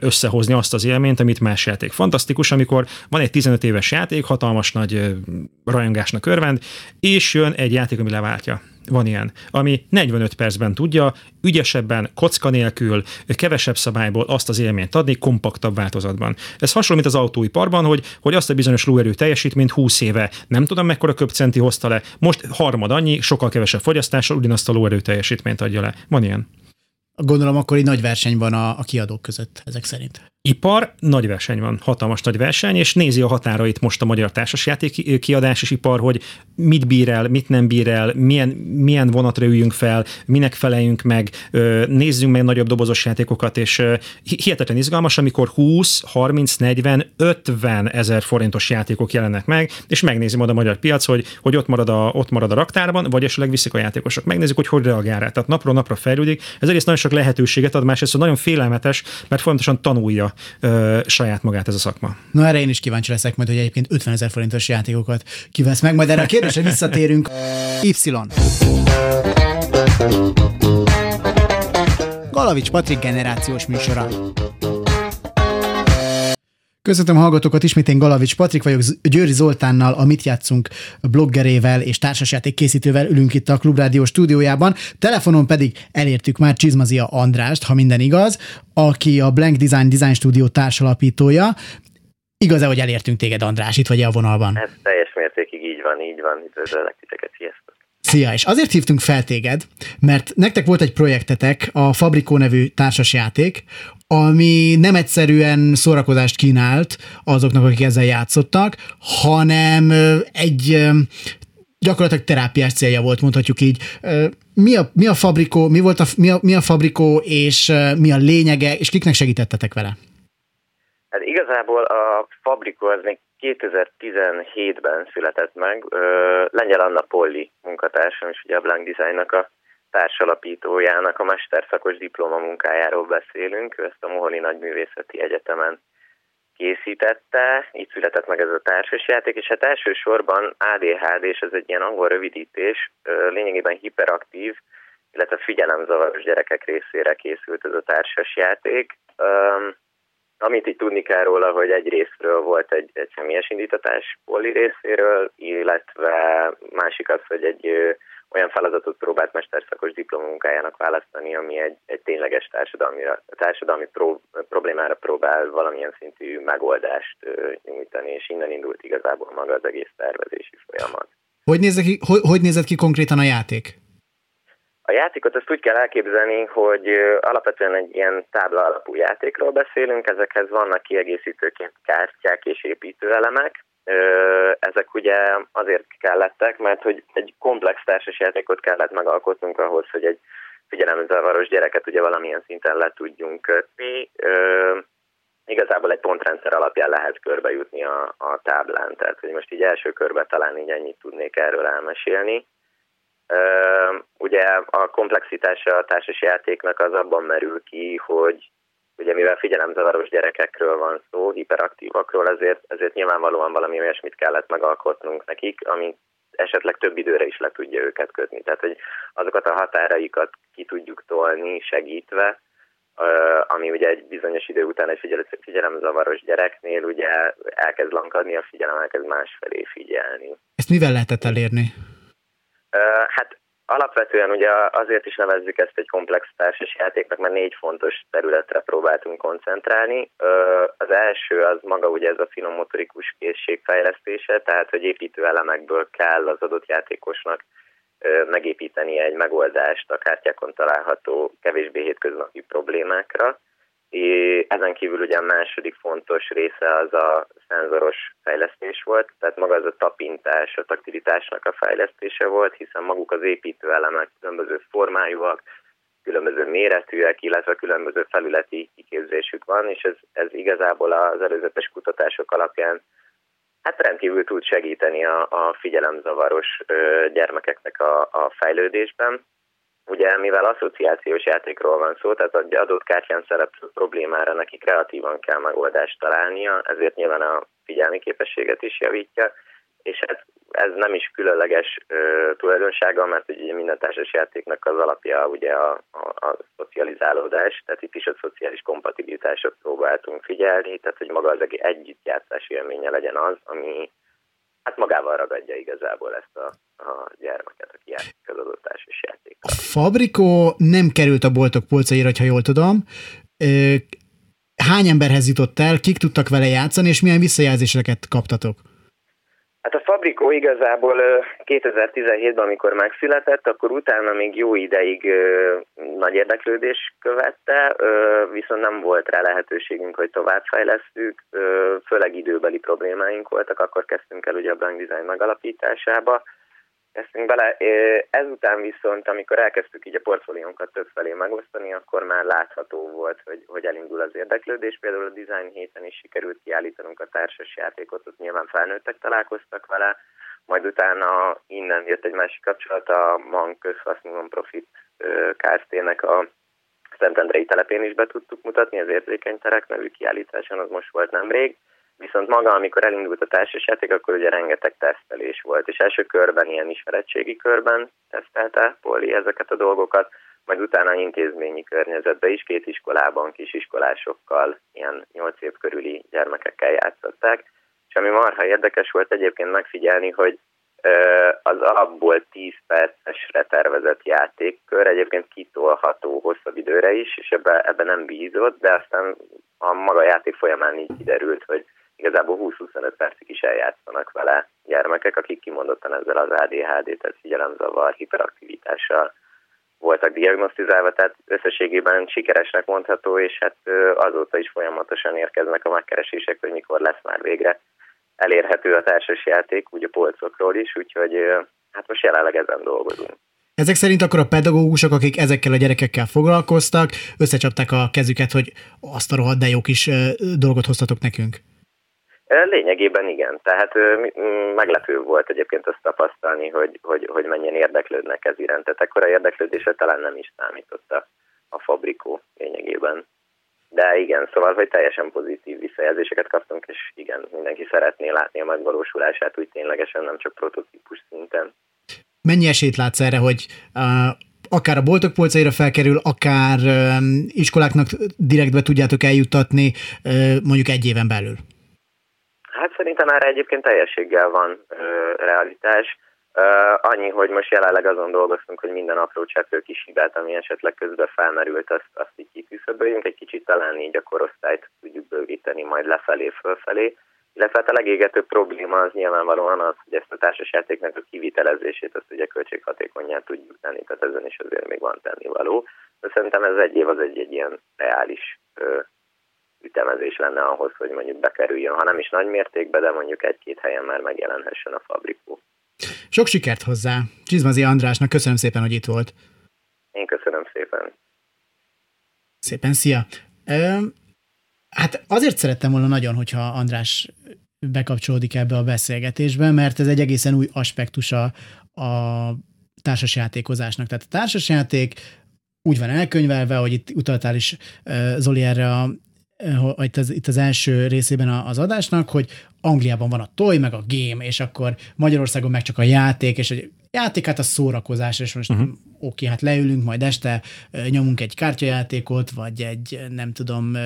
összehozni azt az élményt, amit más játék. Fantasztikus, amikor van egy 15 éves játék, hatalmas nagy rajongásnak örvend, és jön egy játék, ami leváltja van ilyen, ami 45 percben tudja ügyesebben, kocka nélkül, kevesebb szabályból azt az élményt adni, kompaktabb változatban. Ez hasonló, mint az autóiparban, hogy, hogy azt a bizonyos lóerő teljesítményt 20 éve nem tudom mekkora köpcenti hozta le, most harmad annyi, sokkal kevesebb fogyasztással ugyanazt a lóerő teljesítményt adja le. Van ilyen. Gondolom akkor egy nagy verseny van a, a kiadók között ezek szerint. Ipar, nagy verseny van, hatalmas nagy verseny, és nézi a határait most a magyar társasjáték kiadás és ipar, hogy mit bír el, mit nem bír el, milyen, milyen vonatra üljünk fel, minek feleljünk meg, nézzünk meg nagyobb dobozos játékokat, és hihetetlen izgalmas, amikor 20, 30, 40, 50 ezer forintos játékok jelennek meg, és megnézi majd a magyar piac, hogy, hogy ott, marad a, ott marad a raktárban, vagy esetleg viszik a játékosok. Megnézzük, hogy hogy reagál rá. Tehát napról napra fejlődik. Ez egész nagyon sok lehetőséget ad, másrészt nagyon félelmetes, mert folyamatosan tanulja ö, saját magát ez a szakma. Na erre én is kíváncsi leszek majd, hogy egyébként 50 ezer forintos játékokat kivesz meg, majd erre a kérdésre visszatérünk. Y. Galavics Patrik generációs műsora. Köszöntöm hallgatókat, ismét én Galavics Patrik vagyok, Győri Zoltánnal, a Mit játszunk bloggerével és társasjáték készítővel ülünk itt a Klubrádió stúdiójában. Telefonon pedig elértük már Csizmazia Andrást, ha minden igaz, aki a Blank Design Design Studio társalapítója. Igaz-e, hogy elértünk téged, András, itt vagy a vonalban? Ez teljes mértékig így van, így van. Üdvözöllek titeket, sziasztok! Szia, és azért hívtunk fel téged, mert nektek volt egy projektetek, a Fabrikó nevű társasjáték, ami nem egyszerűen szórakozást kínált azoknak, akik ezzel játszottak, hanem egy gyakorlatilag terápiás célja volt, mondhatjuk így. Mi a, mi a fabrikó, mi, volt a, mi, a, mi a fabrikó, és mi a lényege, és kiknek segítettetek vele? Hát igazából a fabrikó az még 2017-ben született meg. Lengyel Anna Polli munkatársam, és ugye a Blank Designnak a társalapítójának a mesterszakos diplomamunkájáról beszélünk. Ő ezt a Moholi Nagyművészeti Egyetemen készítette, így született meg ez a társasjáték, és hát elsősorban ADHD, és ez egy ilyen angol rövidítés, lényegében hiperaktív, illetve figyelemzavaros gyerekek részére készült ez a társasjáték. Amit így tudni kell róla, hogy egy részről volt egy, egy személyes indítatás Poli részéről, illetve másik az, hogy egy olyan feladatot próbált mesterszakos diplomunkájának választani, ami egy, egy tényleges társadalmi, társadalmi pró, problémára próbál valamilyen szintű megoldást nyújtani, és innen indult igazából maga az egész tervezési folyamat. Hogy, nézett ki, hogy, hogy nézett ki konkrétan a játék? A játékot azt úgy kell elképzelni, hogy alapvetően egy ilyen tábla alapú játékról beszélünk, ezekhez vannak kiegészítőként kártyák és építőelemek, ezek ugye azért kellettek, mert hogy egy komplex társasjátékot kellett megalkotnunk ahhoz, hogy egy figyelemzavaros gyereket ugye valamilyen szinten le tudjunk kötni. Igazából egy pontrendszer alapján lehet körbejutni a, a táblán, tehát hogy most így első körben talán így ennyit tudnék erről elmesélni. Ugye a komplexitása a társasjátéknak az abban merül ki, hogy ugye mivel figyelemzavaros gyerekekről van szó, hiperaktívakról, ezért, ezért nyilvánvalóan valami olyasmit kellett megalkotnunk nekik, ami esetleg több időre is le tudja őket kötni. Tehát, hogy azokat a határaikat ki tudjuk tolni segítve, ami ugye egy bizonyos idő után egy figyelemzavaros gyereknél ugye elkezd lankadni a figyelem, elkezd másfelé figyelni. Ezt mivel lehetett elérni? Hát Alapvetően ugye azért is nevezzük ezt egy komplex társas játéknak, mert négy fontos területre próbáltunk koncentrálni. Az első az maga ugye ez a finom motorikus készség fejlesztése, tehát hogy építő elemekből kell az adott játékosnak megépíteni egy megoldást a kártyákon található kevésbé hétköznapi problémákra. Ezen kívül ugye a második fontos része az a szenzoros fejlesztés volt, tehát maga az a tapintás, a taktilitásnak a fejlesztése volt, hiszen maguk az építőelemek különböző formájúak, különböző méretűek, illetve különböző felületi kiképzésük van, és ez, ez igazából az előzetes kutatások alapján hát rendkívül tud segíteni a, a figyelemzavaros gyermekeknek a, a fejlődésben. Ugye, mivel asszociációs játékról van szó, tehát egy adott kártyán szereplő problémára neki kreatívan kell megoldást találnia, ezért nyilván a figyelmi képességet is javítja, és ez, ez nem is különleges ö, tulajdonsága, mert ugye minden társas játéknak az alapja ugye a, a, a szocializálódás, tehát itt is a szociális kompatibilitásot próbáltunk figyelni, tehát hogy maga az együttjátszási élménye legyen az, ami hát magával ragadja igazából ezt a, a gyermeket, aki játszik az adott társas játékkal. A Fabriko nem került a boltok polcaira, ha jól tudom. Hány emberhez jutott el, kik tudtak vele játszani, és milyen visszajelzéseket kaptatok? Hát a Fabrikó igazából 2017-ben, amikor megszületett, akkor utána még jó ideig nagy érdeklődés követte, viszont nem volt rá lehetőségünk, hogy továbbfejlesztjük, főleg időbeli problémáink voltak, akkor kezdtünk el ugye a brand design megalapításába, kezdtünk bele. Ezután viszont, amikor elkezdtük így a portfóliónkat többfelé megosztani, akkor már látható volt, hogy, hogy elindul az érdeklődés. Például a design héten is sikerült kiállítanunk a társas játékot, ott nyilván felnőttek találkoztak vele, majd utána innen jött egy másik kapcsolat, a MAN közhasznú non-profit Kft-nek a Szentendrei telepén is be tudtuk mutatni, az érzékenyterek nevű kiállításon, az most volt nemrég Viszont maga, amikor elindult a társasjáték, akkor ugye rengeteg tesztelés volt, és első körben, ilyen ismeretségi körben tesztelte Poli ezeket a dolgokat, majd utána intézményi környezetben is, két iskolában, kisiskolásokkal, ilyen nyolc év körüli gyermekekkel játszották. És ami marha érdekes volt egyébként megfigyelni, hogy az alapból 10 percesre tervezett játékkör egyébként kitolható hosszabb időre is, és ebbe, ebbe nem bízott, de aztán a maga játék folyamán így kiderült, hogy igazából 20-25 percig is eljátszanak vele gyermekek, akik kimondottan ezzel az ADHD, tehát figyelemzavar, hiperaktivitással voltak diagnosztizálva, tehát összességében sikeresnek mondható, és hát azóta is folyamatosan érkeznek a megkeresések, hogy mikor lesz már végre elérhető a társasjáték, úgy a polcokról is, úgyhogy hát most jelenleg ezen dolgozunk. Ezek szerint akkor a pedagógusok, akik ezekkel a gyerekekkel foglalkoztak, összecsapták a kezüket, hogy azt a rohadt de jó kis dolgot hoztatok nekünk. Lényegében igen, tehát meglepő volt egyébként azt tapasztalni, hogy, hogy, hogy mennyien érdeklődnek ez iránt. Tehát ekkora érdeklődésre talán nem is számított a, a fabrikó lényegében. De igen, szóval, hogy teljesen pozitív visszajelzéseket kaptunk, és igen, mindenki szeretné látni a megvalósulását úgy ténylegesen, nem csak prototípus szinten. Mennyi esélyt látsz erre, hogy uh, akár a boltok polcaira felkerül, akár iskoláknak direktbe tudjátok eljuttatni mondjuk egy éven belül? Hát szerintem erre egyébként teljességgel van uh, realitás. Uh, annyi, hogy most jelenleg azon dolgoztunk, hogy minden apró cseppő kis hibát, ami esetleg közben felmerült, azt, azt így kiküszöböljünk, egy kicsit talán így a korosztályt tudjuk bővíteni majd lefelé, fölfelé. Illetve hát a legégetőbb probléma az nyilvánvalóan az, hogy ezt a társasjátéknak a kivitelezését azt ugye költséghatékonyá tudjuk tenni, tehát ezen is azért még van tennivaló. De szerintem ez egy év az egy, egy ilyen reális ö, ütemezés lenne ahhoz, hogy mondjuk bekerüljön, ha nem is nagy mértékben, de mondjuk egy-két helyen már megjelenhessen a fabrikó. Sok sikert hozzá! Csizmazi Andrásnak köszönöm szépen, hogy itt volt. Én köszönöm szépen. Szépen, szia! Hát azért szerettem volna nagyon, hogyha András bekapcsolódik ebbe a beszélgetésbe, mert ez egy egészen új aspektusa a társasjátékozásnak. Tehát a társasjáték úgy van elkönyvelve, hogy itt utaltál is Zoli erre a itt az, itt az első részében az adásnak, hogy Angliában van a toy, meg a game, és akkor Magyarországon meg csak a játék, és egy játék, hát a szórakozás, és most uh-huh. oké, hát leülünk, majd este nyomunk egy kártyajátékot, vagy egy, nem tudom,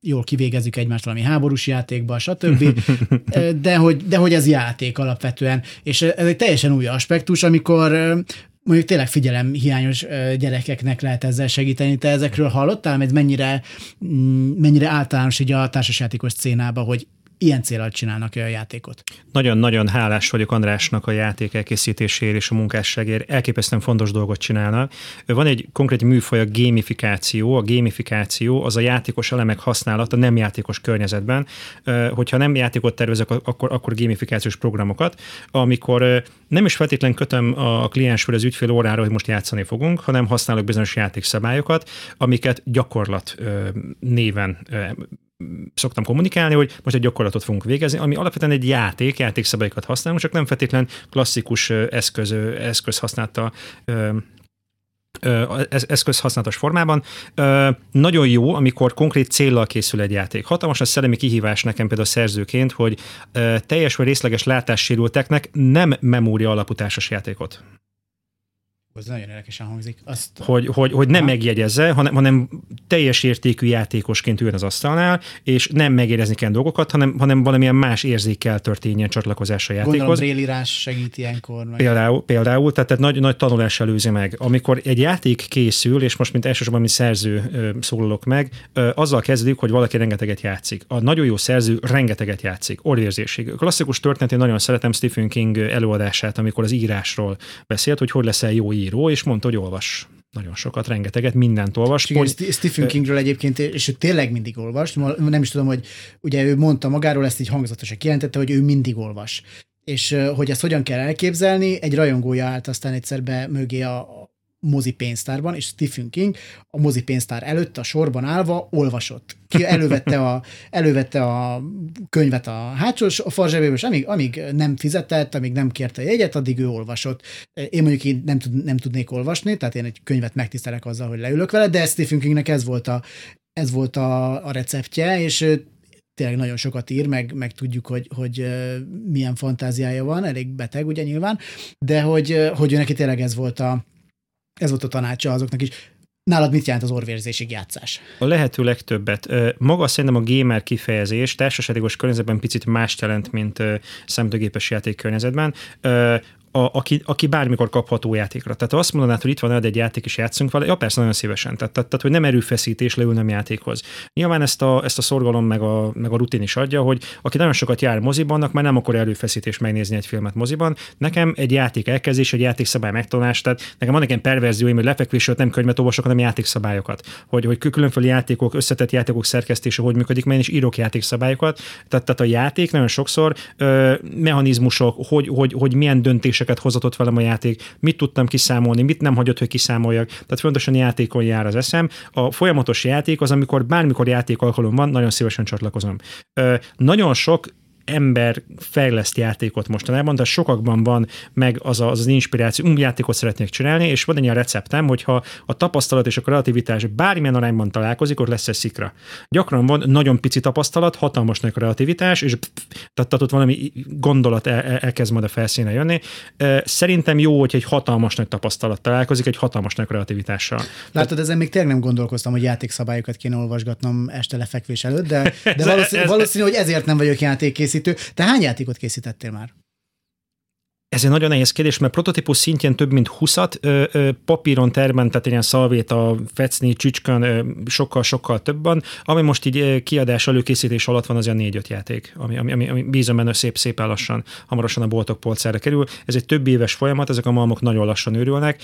jól kivégezzük egymást valami háborús játékba, stb. de, hogy, de hogy ez játék alapvetően, és ez egy teljesen új aspektus, amikor mondjuk tényleg figyelem hiányos gyerekeknek lehet ezzel segíteni. Te ezekről hallottál, ez mennyire, mm, mennyire általános így a társasjátékos szénába, hogy ilyen célral csinálnak a játékot. Nagyon-nagyon hálás vagyok Andrásnak a játék elkészítéséért és a munkásságért. Elképesztően fontos dolgot csinálnak. Van egy konkrét műfaj, a gamifikáció. A gamifikáció az a játékos elemek használata nem játékos környezetben. Hogyha nem játékot tervezek, akkor, akkor gamifikációs programokat, amikor nem is feltétlenül kötöm a kliensről az ügyfél órára, hogy most játszani fogunk, hanem használok bizonyos játékszabályokat, amiket gyakorlat néven szoktam kommunikálni, hogy most egy gyakorlatot fogunk végezni, ami alapvetően egy játék, játékszabályokat használunk, csak nem feltétlen klasszikus eszköz, eszköz használta eszközhasználatos formában. Nagyon jó, amikor konkrét céllal készül egy játék. Hatalmas a szellemi kihívás nekem például a szerzőként, hogy teljes vagy részleges látássérülteknek nem memória alapú társas játékot az nagyon érdekesen hangzik. Azt... Hogy, hogy, hogy nem megjegyezze, hanem, hanem teljes értékű játékosként üljön az asztalnál, és nem megérezni kell dolgokat, hanem, hanem valamilyen más érzékkel történjen csatlakozás a játékhoz. Gondolom brélírás segít ilyenkor. Meg. Például, például tehát, tehát nagy, nagy tanulás előzi meg. Amikor egy játék készül, és most mint elsősorban, mint szerző szólalok meg, azzal kezdődik, hogy valaki rengeteget játszik. A nagyon jó szerző rengeteget játszik, orvérzésig. Klasszikus történet, én nagyon szeretem Stephen King előadását, amikor az írásról beszélt, hogy hogy leszel jó író, és mondta, hogy olvas nagyon sokat, rengeteget, mindent olvas. Igen, Pont... Stephen Kingről egyébként, és ő tényleg mindig olvas. Nem is tudom, hogy ugye ő mondta magáról, ezt így hangzatosan kijelentette, hogy ő mindig olvas. És hogy ezt hogyan kell elképzelni, egy rajongója állt aztán egyszer be mögé a, mozi pénztárban, és Stephen King a mozi pénztár előtt a sorban állva olvasott. Ki elővette a, elővette a könyvet a hátsó a farzsebéből, és amíg, amíg nem fizetett, amíg nem kérte a jegyet, addig ő olvasott. Én mondjuk én nem, tud, nem tudnék olvasni, tehát én egy könyvet megtisztelek azzal, hogy leülök vele, de Stephen Kingnek ez volt a, ez volt a, a receptje, és tényleg nagyon sokat ír, meg, meg tudjuk, hogy, hogy milyen fantáziája van, elég beteg ugye nyilván, de hogy, hogy ő neki tényleg ez volt a, ez volt a tanácsa azoknak is. Nálad mit jelent az orvérzésig játszás? A lehető legtöbbet. Maga szerintem a gamer kifejezés társaságos környezetben picit más jelent, mint számítógépes játék környezetben a, aki, aki bármikor kapható játékra. Tehát azt mondanád, hogy itt van egy játék, és játszunk vele, ja persze, nagyon szívesen. Tehát, tehát, tehát hogy nem erőfeszítés leülnem játékhoz. Nyilván ezt a, ezt a szorgalom meg a, meg a rutin is adja, hogy aki nagyon sokat jár moziban, annak már nem akar erőfeszítés megnézni egy filmet moziban. Nekem egy játék elkezdés, egy játékszabály megtanulás, tehát nekem van egy perverzióim, hogy lefekvésről nem könyvet olvasok, hanem játékszabályokat. Hogy, hogy különféle játékok, összetett játékok szerkesztése hogy működik, mert én is írok játékszabályokat. Tehát, tehát a játék nagyon sokszor ö, mechanizmusok, hogy, hogy, hogy milyen döntés döntéseket hozatott velem a játék, mit tudtam kiszámolni, mit nem hagyott, hogy kiszámoljak. Tehát fontosan játékon jár az eszem. A folyamatos játék az, amikor bármikor játék alkalom van, nagyon szívesen csatlakozom. Ö, nagyon sok ember fejleszt játékot mostanában, de sokakban van meg az az, az inspiráció, új játékot szeretnék csinálni, és van egy ilyen receptem, hogyha a tapasztalat és a kreativitás bármilyen arányban találkozik, ott lesz egy szikra. Gyakran van nagyon pici tapasztalat, hatalmas nagy kreativitás, és tehát ott valami gondolat el, el, elkezd majd a felszíne jönni. Szerintem jó, hogy egy hatalmas nagy tapasztalat találkozik, egy hatalmas nagy kreativitással. Látod, ezen még tényleg nem gondolkoztam, hogy játékszabályokat kéne olvasgatnom este lefekvés előtt, de, de valószínű, valószínű, hogy ezért nem vagyok játékkészítő. Te hány játékot készítettél már? Ez egy nagyon nehéz kérdés, mert prototípus szintjén több mint 20 papíron terben, tehát ilyen szalvéta, fecni, csücskön, sokkal-sokkal több. Ami most így kiadás előkészítés alatt van, az a négy-öt játék, ami, ami, ami, ami bízom benne szép szépen lassan, hamarosan a boltok polcára kerül. Ez egy több éves folyamat, ezek a malmok nagyon lassan őrülnek.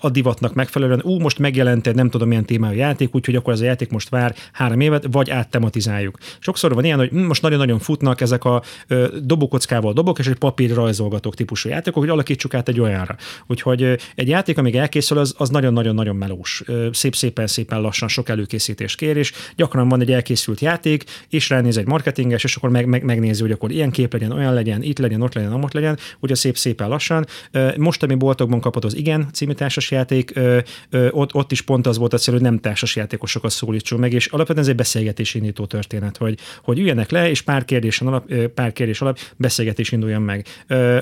A divatnak megfelelően, ú, most megjelent egy nem tudom milyen témájú játék, úgyhogy akkor ez a játék most vár három évet, vagy áttematizáljuk. Sokszor van ilyen, hogy most nagyon-nagyon futnak ezek a dobokockával dobok, és egy papír rajzolgatók típus típusú játékok, hogy alakítsuk át egy olyanra. Úgyhogy egy játék, amíg elkészül, az, nagyon-nagyon-nagyon melós. Szép-szépen-szépen lassan sok előkészítést kér, és gyakran van egy elkészült játék, és ránéz egy marketinges, és akkor meg, meg, megnézi, hogy akkor ilyen kép legyen, olyan legyen, itt legyen, ott legyen, ott legyen, ugye szép-szépen lassan. Most, ami boltokban kapott az Igen című társasjáték, ott, ott is pont az volt a cél, hogy nem társasjátékosokat szólítsunk meg, és alapvetően ez egy beszélgetés indító történet, hogy, hogy üljenek le, és pár kérdés alap, pár kérdés alap beszélgetés induljon meg.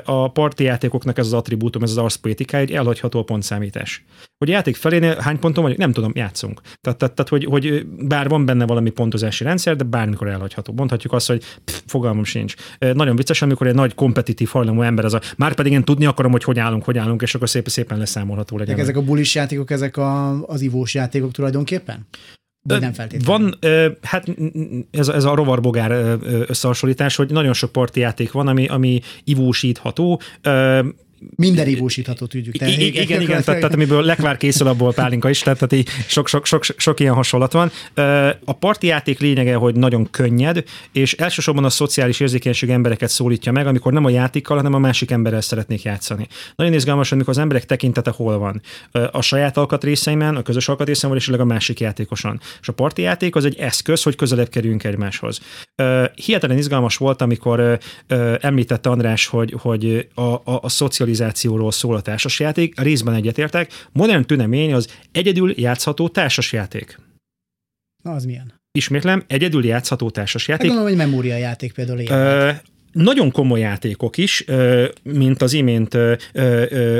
A parti játékoknak ez az attribútum, ez az arszpoétikája, egy elhagyható a pontszámítás. Hogy a játék felénél hány ponton vagy, nem tudom, játszunk. Tehát, tehát, tehát hogy, hogy, bár van benne valami pontozási rendszer, de bármikor elhagyható. Mondhatjuk azt, hogy pff, fogalmam sincs. Nagyon vicces, amikor egy nagy kompetitív hajlamú ember az a, már pedig én tudni akarom, hogy hogy állunk, hogy állunk, és akkor szépen szépen leszámolható legyen. Ezek a bulis játékok, ezek a, az ivós játékok tulajdonképpen? Vagy nem feltétlenül. Van, hát ez, ez a rovarbogár összehasonlítás, hogy nagyon sok parti játék van, ami, ami ivósítható. Minden ivósítható tudjuk. Te, igen, igen, igen tehát, tehát amiből lekvár készül, abból pálinka is, tehát, tehát így sok, sok, sok, sok ilyen hasonlat van. A parti játék lényege, hogy nagyon könnyed, és elsősorban a szociális érzékenység embereket szólítja meg, amikor nem a játékkal, hanem a másik emberrel szeretnék játszani. Nagyon izgalmas, amikor az emberek tekintete hol van. A saját alkatrészeimben, a közös alkatrészeimben, és a másik játékosan. És a parti játék az egy eszköz, hogy közelebb kerüljünk egymáshoz. Hihetetlen izgalmas volt, amikor említette András, hogy, hogy a, a, a szociális szocializációról szól a társasjáték, a részben egyetértek. Modern tünemény az egyedül játszható társasjáték. Na, az milyen? Ismétlem, egyedül játszható társasjáték. Hát gondolom, hogy memóriajáték például ilyen nagyon komoly játékok is, mint az imént,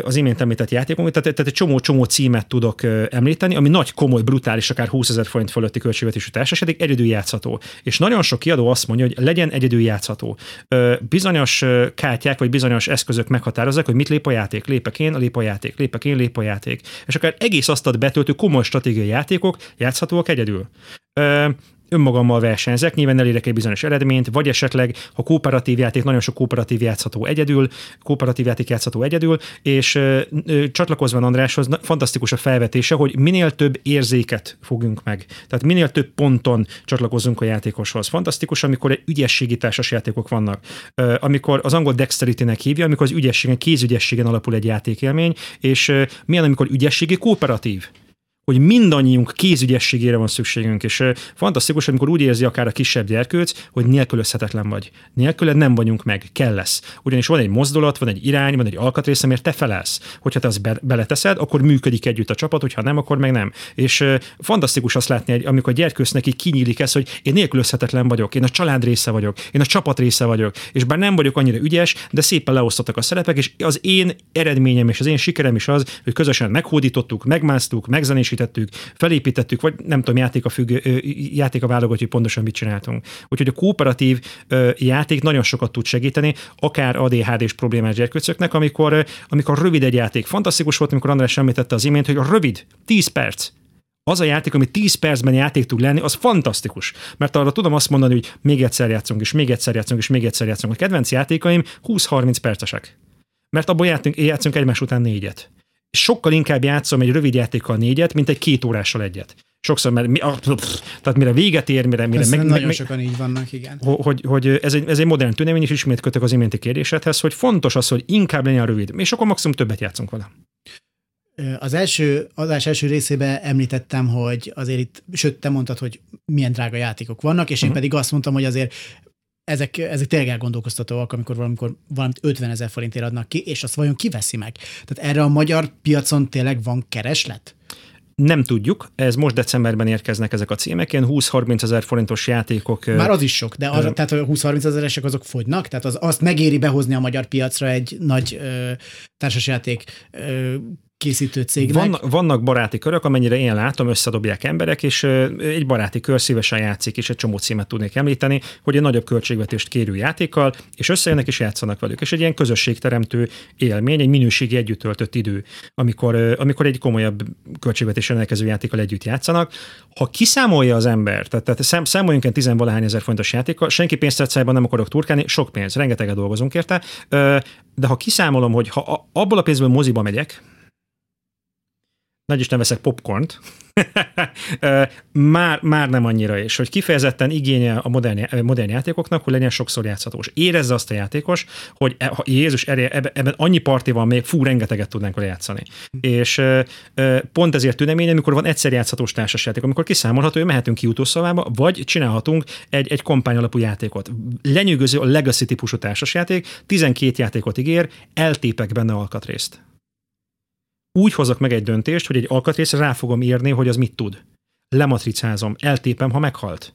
az imént említett játékok, tehát, egy csomó-csomó címet tudok említeni, ami nagy, komoly, brutális, akár 20 ezer forint fölötti költségvetésű társaság, egyedül játszható. És nagyon sok kiadó azt mondja, hogy legyen egyedül játszható. Bizonyos kártyák vagy bizonyos eszközök meghatározzák, hogy mit lép a játék. Lépek én, lép a játék, lépek én, lép a játék. És akár egész asztalt betöltő komoly stratégiai játékok játszhatóak egyedül önmagammal versenyzek, nyilván elérek egy bizonyos eredményt, vagy esetleg, ha kooperatív játék, nagyon sok kooperatív játszható egyedül, kooperatív játék játszható egyedül, és ö, ö, csatlakozva Andráshoz, na, fantasztikus a felvetése, hogy minél több érzéket fogunk meg. Tehát minél több ponton csatlakozunk a játékoshoz. Fantasztikus, amikor egy ügyességi társas játékok vannak. Ö, amikor az angol dexterity-nek hívja, amikor az ügyességen, kézügyességen alapul egy játékélmény, és ö, milyen, amikor ügyességi kooperatív hogy mindannyiunk kézügyességére van szükségünk, és fantasztikus, amikor úgy érzi akár a kisebb gyerkőc, hogy nélkülözhetetlen vagy. Nélküled nem vagyunk meg, kell lesz. Ugyanis van egy mozdulat, van egy irány, van egy alkatrész, amiért te felelsz. Hogyha te azt be- beleteszed, akkor működik együtt a csapat, hogyha nem, akkor meg nem. És fantasztikus azt látni, amikor a gyerkőcnek így kinyílik ez, hogy én nélkülözhetetlen vagyok, én a család része vagyok, én a csapat része vagyok, és bár nem vagyok annyira ügyes, de szépen leosztottak a szerepek, és az én eredményem és az én sikerem is az, hogy közösen meghódítottuk, megmásztuk, megzenés megerősítettük, felépítettük, vagy nem tudom, játék a, függ, játék a válogatja, hogy pontosan mit csináltunk. Úgyhogy a kooperatív játék nagyon sokat tud segíteni, akár ADHD-s problémás gyerkőcöknek, amikor, amikor rövid egy játék. Fantasztikus volt, amikor András említette az imént, hogy rövid, 10 perc, az a játék, ami 10 percben játék tud lenni, az fantasztikus. Mert arra tudom azt mondani, hogy még egyszer játszunk, és még egyszer játszunk, és még egyszer játszunk. A kedvenc játékaim 20-30 percesek. Mert abból játszunk, játszunk egymás után négyet sokkal inkább játszom egy rövid játékkal négyet, mint egy két órással egyet. Sokszor, mert mi, ah, tehát mire véget ér, mire... mire meg, nagyon meg, sokan így vannak, igen. Hogy, hogy ez, egy, ez egy modern tünemény, és ismét kötök az iménti kérdésedhez, hogy fontos az, hogy inkább legyen rövid, és akkor maximum többet játszunk vele. Az első adás első részében említettem, hogy azért itt, sőt, te mondtad, hogy milyen drága játékok vannak, és én uh-huh. pedig azt mondtam, hogy azért ezek, ezek tényleg elgondolkoztatóak, amikor valamikor valamit 50 ezer forintért adnak ki, és azt vajon kiveszi meg? Tehát erre a magyar piacon tényleg van kereslet? Nem tudjuk, ez most decemberben érkeznek ezek a címek, ilyen 20-30 ezer forintos játékok. Már az is sok, de arra, tehát a 20-30 ezeresek azok fogynak, tehát az, azt megéri behozni a magyar piacra egy nagy ö, társasjáték ö, készítő cégnek. Vannak, vannak baráti körök, amennyire én látom, összedobják emberek, és egy baráti kör szívesen játszik, és egy csomó címet tudnék említeni, hogy egy nagyobb költségvetést kérő játékkal, és összejönnek és játszanak velük. És egy ilyen közösségteremtő élmény, egy minőségi együtt töltött idő, amikor, amikor egy komolyabb költségvetés rendelkező játékkal együtt játszanak. Ha kiszámolja az ember, tehát, tehát szám, számoljunk egy tizenvalahány ezer fontos játékkal, senki pénztárcájában nem akarok turkálni, sok pénz, rengeteget dolgozunk érte, de ha kiszámolom, hogy ha abból a pénzből moziba megyek, nagy is veszek popcornt, már, már nem annyira is, hogy kifejezetten igénye a modern, modern játékoknak, hogy legyen sokszor játszhatós. Érezze azt a játékos, hogy e, ha Jézus, ebben annyi parti van még, fú, rengeteget tudnánk vele játszani. És pont ezért tünemény, amikor van egyszer játszhatós társasjáték, amikor kiszámolható, hogy mehetünk ki utószavába, vagy csinálhatunk egy, egy kampány alapú játékot. Lenyűgöző a Legacy típusú társasjáték, 12 játékot ígér, eltépek benne alkatrészt úgy hozok meg egy döntést, hogy egy alkatrészre rá fogom írni, hogy az mit tud. Lematricázom, eltépem, ha meghalt.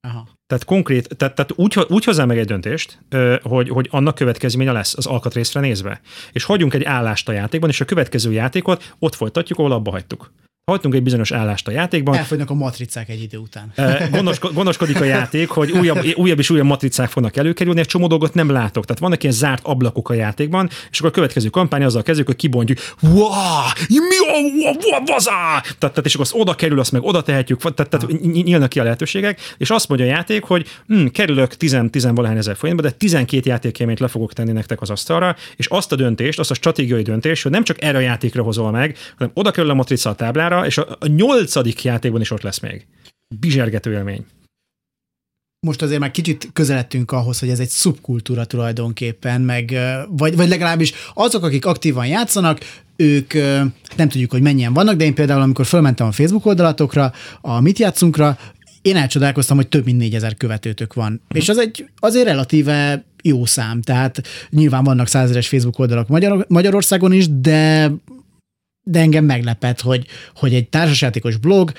Aha. Tehát konkrét, tehát, tehát úgy, úgy hozzá meg egy döntést, hogy, hogy annak következménye lesz az alkatrészre nézve. És hagyunk egy állást a játékban, és a következő játékot ott folytatjuk, ahol abba hagytuk. Hagytunk egy bizonyos állást a játékban. Elfogynak a matricák egy idő után. Gondosko, gondoskodik a játék, hogy újabb, újabb és újabb matricák fognak előkerülni, egy csomó dolgot nem látok. Tehát vannak ilyen zárt ablakok a játékban, és akkor a következő kampány azzal kezdjük, hogy kibontjuk, wow, mi a vazá! Tehát, tehát, és akkor az oda kerül, azt meg oda tehetjük, tehát, tehát nyílnak ki a lehetőségek, és azt mondja a játék, hogy hm, kerülök 10 valahány ezer forintba, de 12 játékélményt le fogok tenni nektek az asztalra, és azt a döntést, azt a stratégiai döntést, hogy nem csak erre a játékra hozol meg, hanem oda kerül a matrica a táblára, játékára, és a, a nyolcadik játékban is ott lesz még. Bizsergető élmény. Most azért már kicsit közeledtünk ahhoz, hogy ez egy szubkultúra tulajdonképpen, meg, vagy, vagy legalábbis azok, akik aktívan játszanak, ők nem tudjuk, hogy mennyien vannak, de én például, amikor fölmentem a Facebook oldalatokra, a Mit játszunkra, én elcsodálkoztam, hogy több mint négyezer követőtök van. Uh-huh. És az egy azért relatíve jó szám, tehát nyilván vannak százeres Facebook oldalak Magyar, Magyarországon is, de de engem meglepett, hogy, hogy egy társasjátékos blog,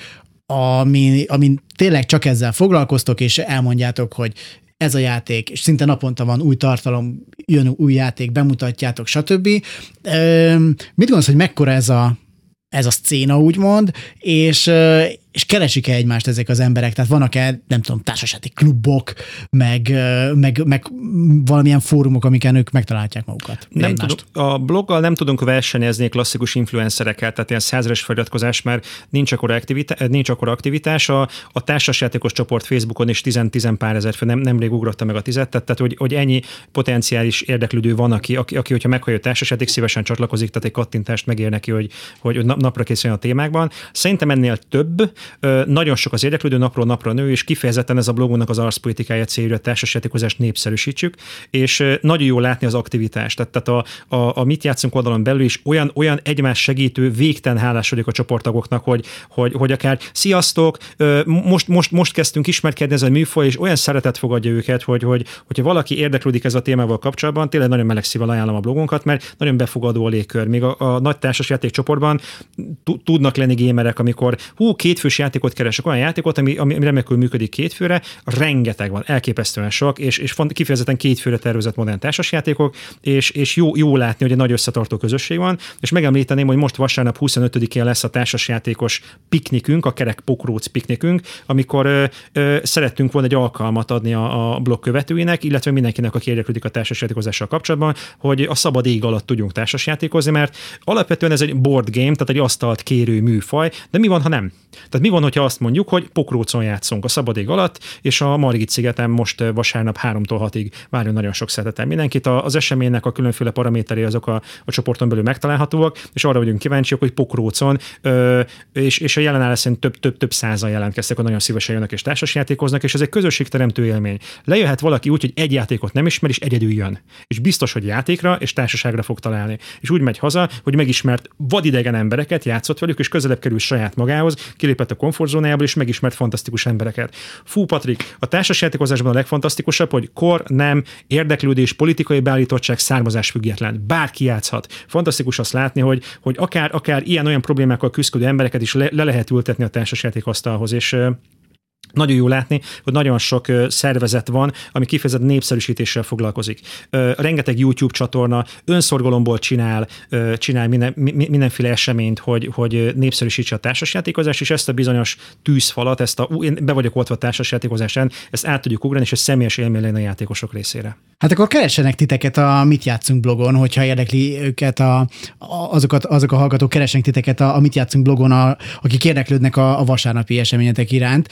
ami, ami tényleg csak ezzel foglalkoztok, és elmondjátok, hogy ez a játék, és szinte naponta van új tartalom, jön új játék, bemutatjátok, stb. Mit gondolsz, hogy mekkora ez a, ez a szcéna, úgymond, és, és keresik-e egymást ezek az emberek? Tehát vannak-e, nem tudom, társasági klubok, meg, meg, meg valamilyen fórumok, amiken ők megtalálják magukat? Nem tudom, a bloggal nem tudunk versenyezni klasszikus influencerekkel, tehát ilyen százeres feliratkozás, mert nincs akkor aktivitás, nincs akkor aktivitás. A, a társasjátékos csoport Facebookon is 10-10 pár ezer fő, nem, nemrég ugrotta meg a tizet, tehát, tehát hogy, hogy ennyi potenciális érdeklődő van, aki, aki, aki hogyha meghallja a társasjáték, szívesen csatlakozik, tehát egy kattintást megér neki, hogy, hogy napra készüljön a témákban. Szerintem ennél több, nagyon sok az érdeklődő napról napra nő, és kifejezetten ez a blogunknak az arszpolitikája célja, a társasjátékozást népszerűsítsük, és nagyon jó látni az aktivitást. Tehát, a, a, a mit játszunk oldalon belül is olyan, olyan egymás segítő, végten hálás vagyok a csoporttagoknak, hogy, hogy, hogy akár sziasztok, most, most, most kezdtünk ismerkedni ez a műfaj, és olyan szeretet fogadja őket, hogy, hogy hogyha valaki érdeklődik ez a témával kapcsolatban, tényleg nagyon meleg szívvel ajánlom a blogunkat, mert nagyon befogadó a légkör. Még a, a nagy társasjáték csoportban tudnak lenni gémerek, amikor hú, kétfős játékot keresek, olyan játékot, ami, ami remekül működik kétfőre, rengeteg van, elképesztően sok, és, és kifejezetten kétfőre tervezett modern társasjátékok, és, és jó, jó látni, hogy egy nagy összetartó közösség van, és megemlíteném, hogy most vasárnap 25-én lesz a társasjátékos piknikünk, a kerek pokróc piknikünk, amikor ö, ö, szerettünk volna egy alkalmat adni a, a blog követőinek, illetve mindenkinek, aki érdeklődik a társasjátékozással kapcsolatban, hogy a szabad ég alatt tudjunk társasjátékozni, mert alapvetően ez egy board game, tehát egy asztalt kérő műfaj, de mi van, ha nem? Tehát mi van, hogyha azt mondjuk, hogy pokrócon játszunk a szabad ég alatt, és a Margit szigeten most vasárnap 3-tól 6-ig várjon nagyon sok szeretettel mindenkit. Az eseménynek a különféle paraméterei azok a, a csoporton belül megtalálhatóak, és arra vagyunk kíváncsiak, hogy pokrócon, ö, és, és a jelenállás szerint több, több, több százan jelentkeztek, hogy nagyon szívesen jönnek és társasjátékoznak, és ez egy közösségteremtő élmény. Lejöhet valaki úgy, hogy egy játékot nem ismer, és egyedül jön. És biztos, hogy játékra és társaságra fog találni. És úgy megy haza, hogy megismert vadidegen embereket, játszott velük, és közelebb kerül saját magához, kilépett kilépett a komfortzónájából, és megismert fantasztikus embereket. Fú, Patrik, a társasjátékozásban a legfantasztikusabb, hogy kor, nem, érdeklődés, politikai beállítottság, származás független. Bárki játszhat. Fantasztikus azt látni, hogy, hogy akár, akár ilyen-olyan problémákkal küzdő embereket is le, le lehet ültetni a társasjátékasztalhoz, és nagyon jó látni, hogy nagyon sok szervezet van, ami kifejezetten népszerűsítéssel foglalkozik. Rengeteg YouTube csatorna önszorgalomból csinál, csinál minden, mindenféle eseményt, hogy, hogy népszerűsítse a társasjátékozást, és ezt a bizonyos tűzfalat, ezt a, én be vagyok oltva társasjátékozásán, ezt át tudjuk ugrani, és ez személyes élmény a játékosok részére. Hát akkor keressenek titeket a Mit játszunk blogon, hogyha érdekli őket a, azokat, azok a hallgatók, keressenek titeket a, a Mit játszunk blogon, a, akik érdeklődnek a, a vasárnapi eseményetek iránt,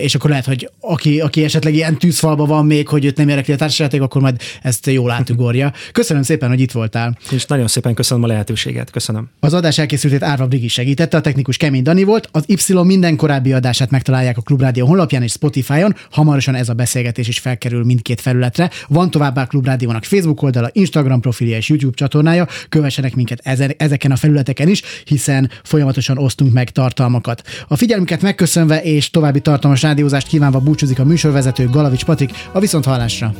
és akkor lehet, hogy aki, aki esetleg ilyen tűzfalba van még, hogy őt nem érdekli a társaság, akkor majd ezt jól átugorja. Köszönöm szépen, hogy itt voltál. És nagyon szépen köszönöm a lehetőséget. Köszönöm. Az adás elkészültét Árva Brigi segítette, a technikus Kemény Dani volt. Az Y minden korábbi adását megtalálják a Klubrádió honlapján és Spotify-on. Hamarosan ez a beszélgetés is felkerül mindkét felületre. Van továbbá a Klubrádiónak Facebook oldala, Instagram profilja és YouTube csatornája. Kövessenek minket ezeken a felületeken is, hiszen folyamatosan osztunk meg tartalmakat. A figyelmüket megköszönve és további tartalmas rádiózást kívánva búcsúzik a műsorvezető Galavics Patrik a Viszonthallásra.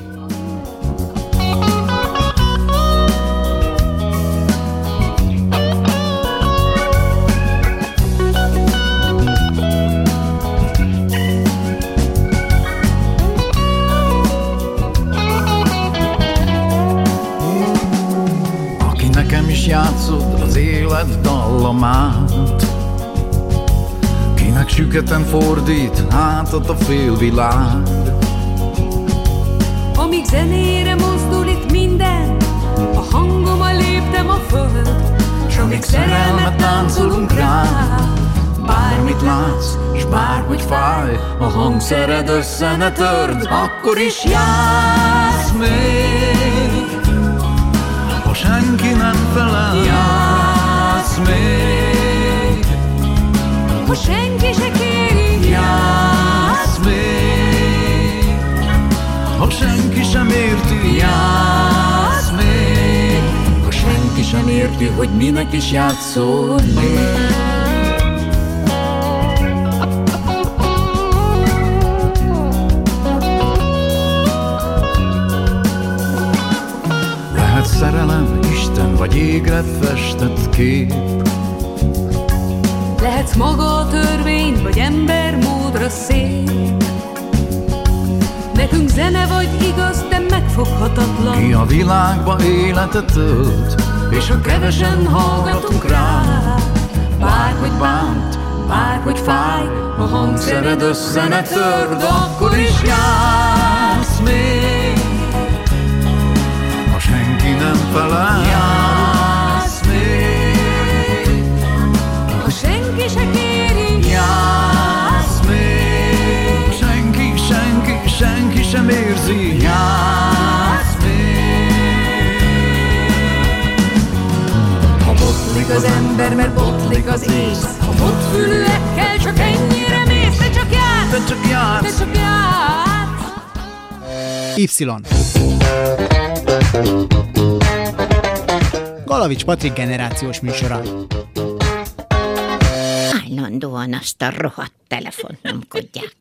Nekem is játszott az élet dallamát Kinek süketen fordít hátat a félvilág. Amíg zenére mozdul itt minden A hangommal léptem a föld. S amíg szerelmet táncolunk rá Bármit látsz, s bárhogy fáj A hangszered össze ne törd Akkor is játsz még. Ha senki nem felel Játsz még. Ha senki hogy minek is játszol. Még Lehet szerelem, Isten vagy égre festett kép. Lehetsz maga a törvény, vagy ember módra szép. Nekünk zene vagy igaz, de megfoghatatlan. Ki a világba életet tölt És ha kevesen hallgatunk rá Bárhogy bánt, bárhogy fáj A hangszered össze ne törd Akkor is játsz még. Ha senki nem felel Játsz még. Ha senki se kéri Játsz még. Senki, senki, senki sem érzi. Játsz botlik az ember, mert botlik az ész Ha botfülűekkel csak ennyire mész Te csak játsz, Te csak játsz te csak játsz Y. Galavics Patrik generációs műsora. Állandóan azt a rohadt telefont nyomkodják.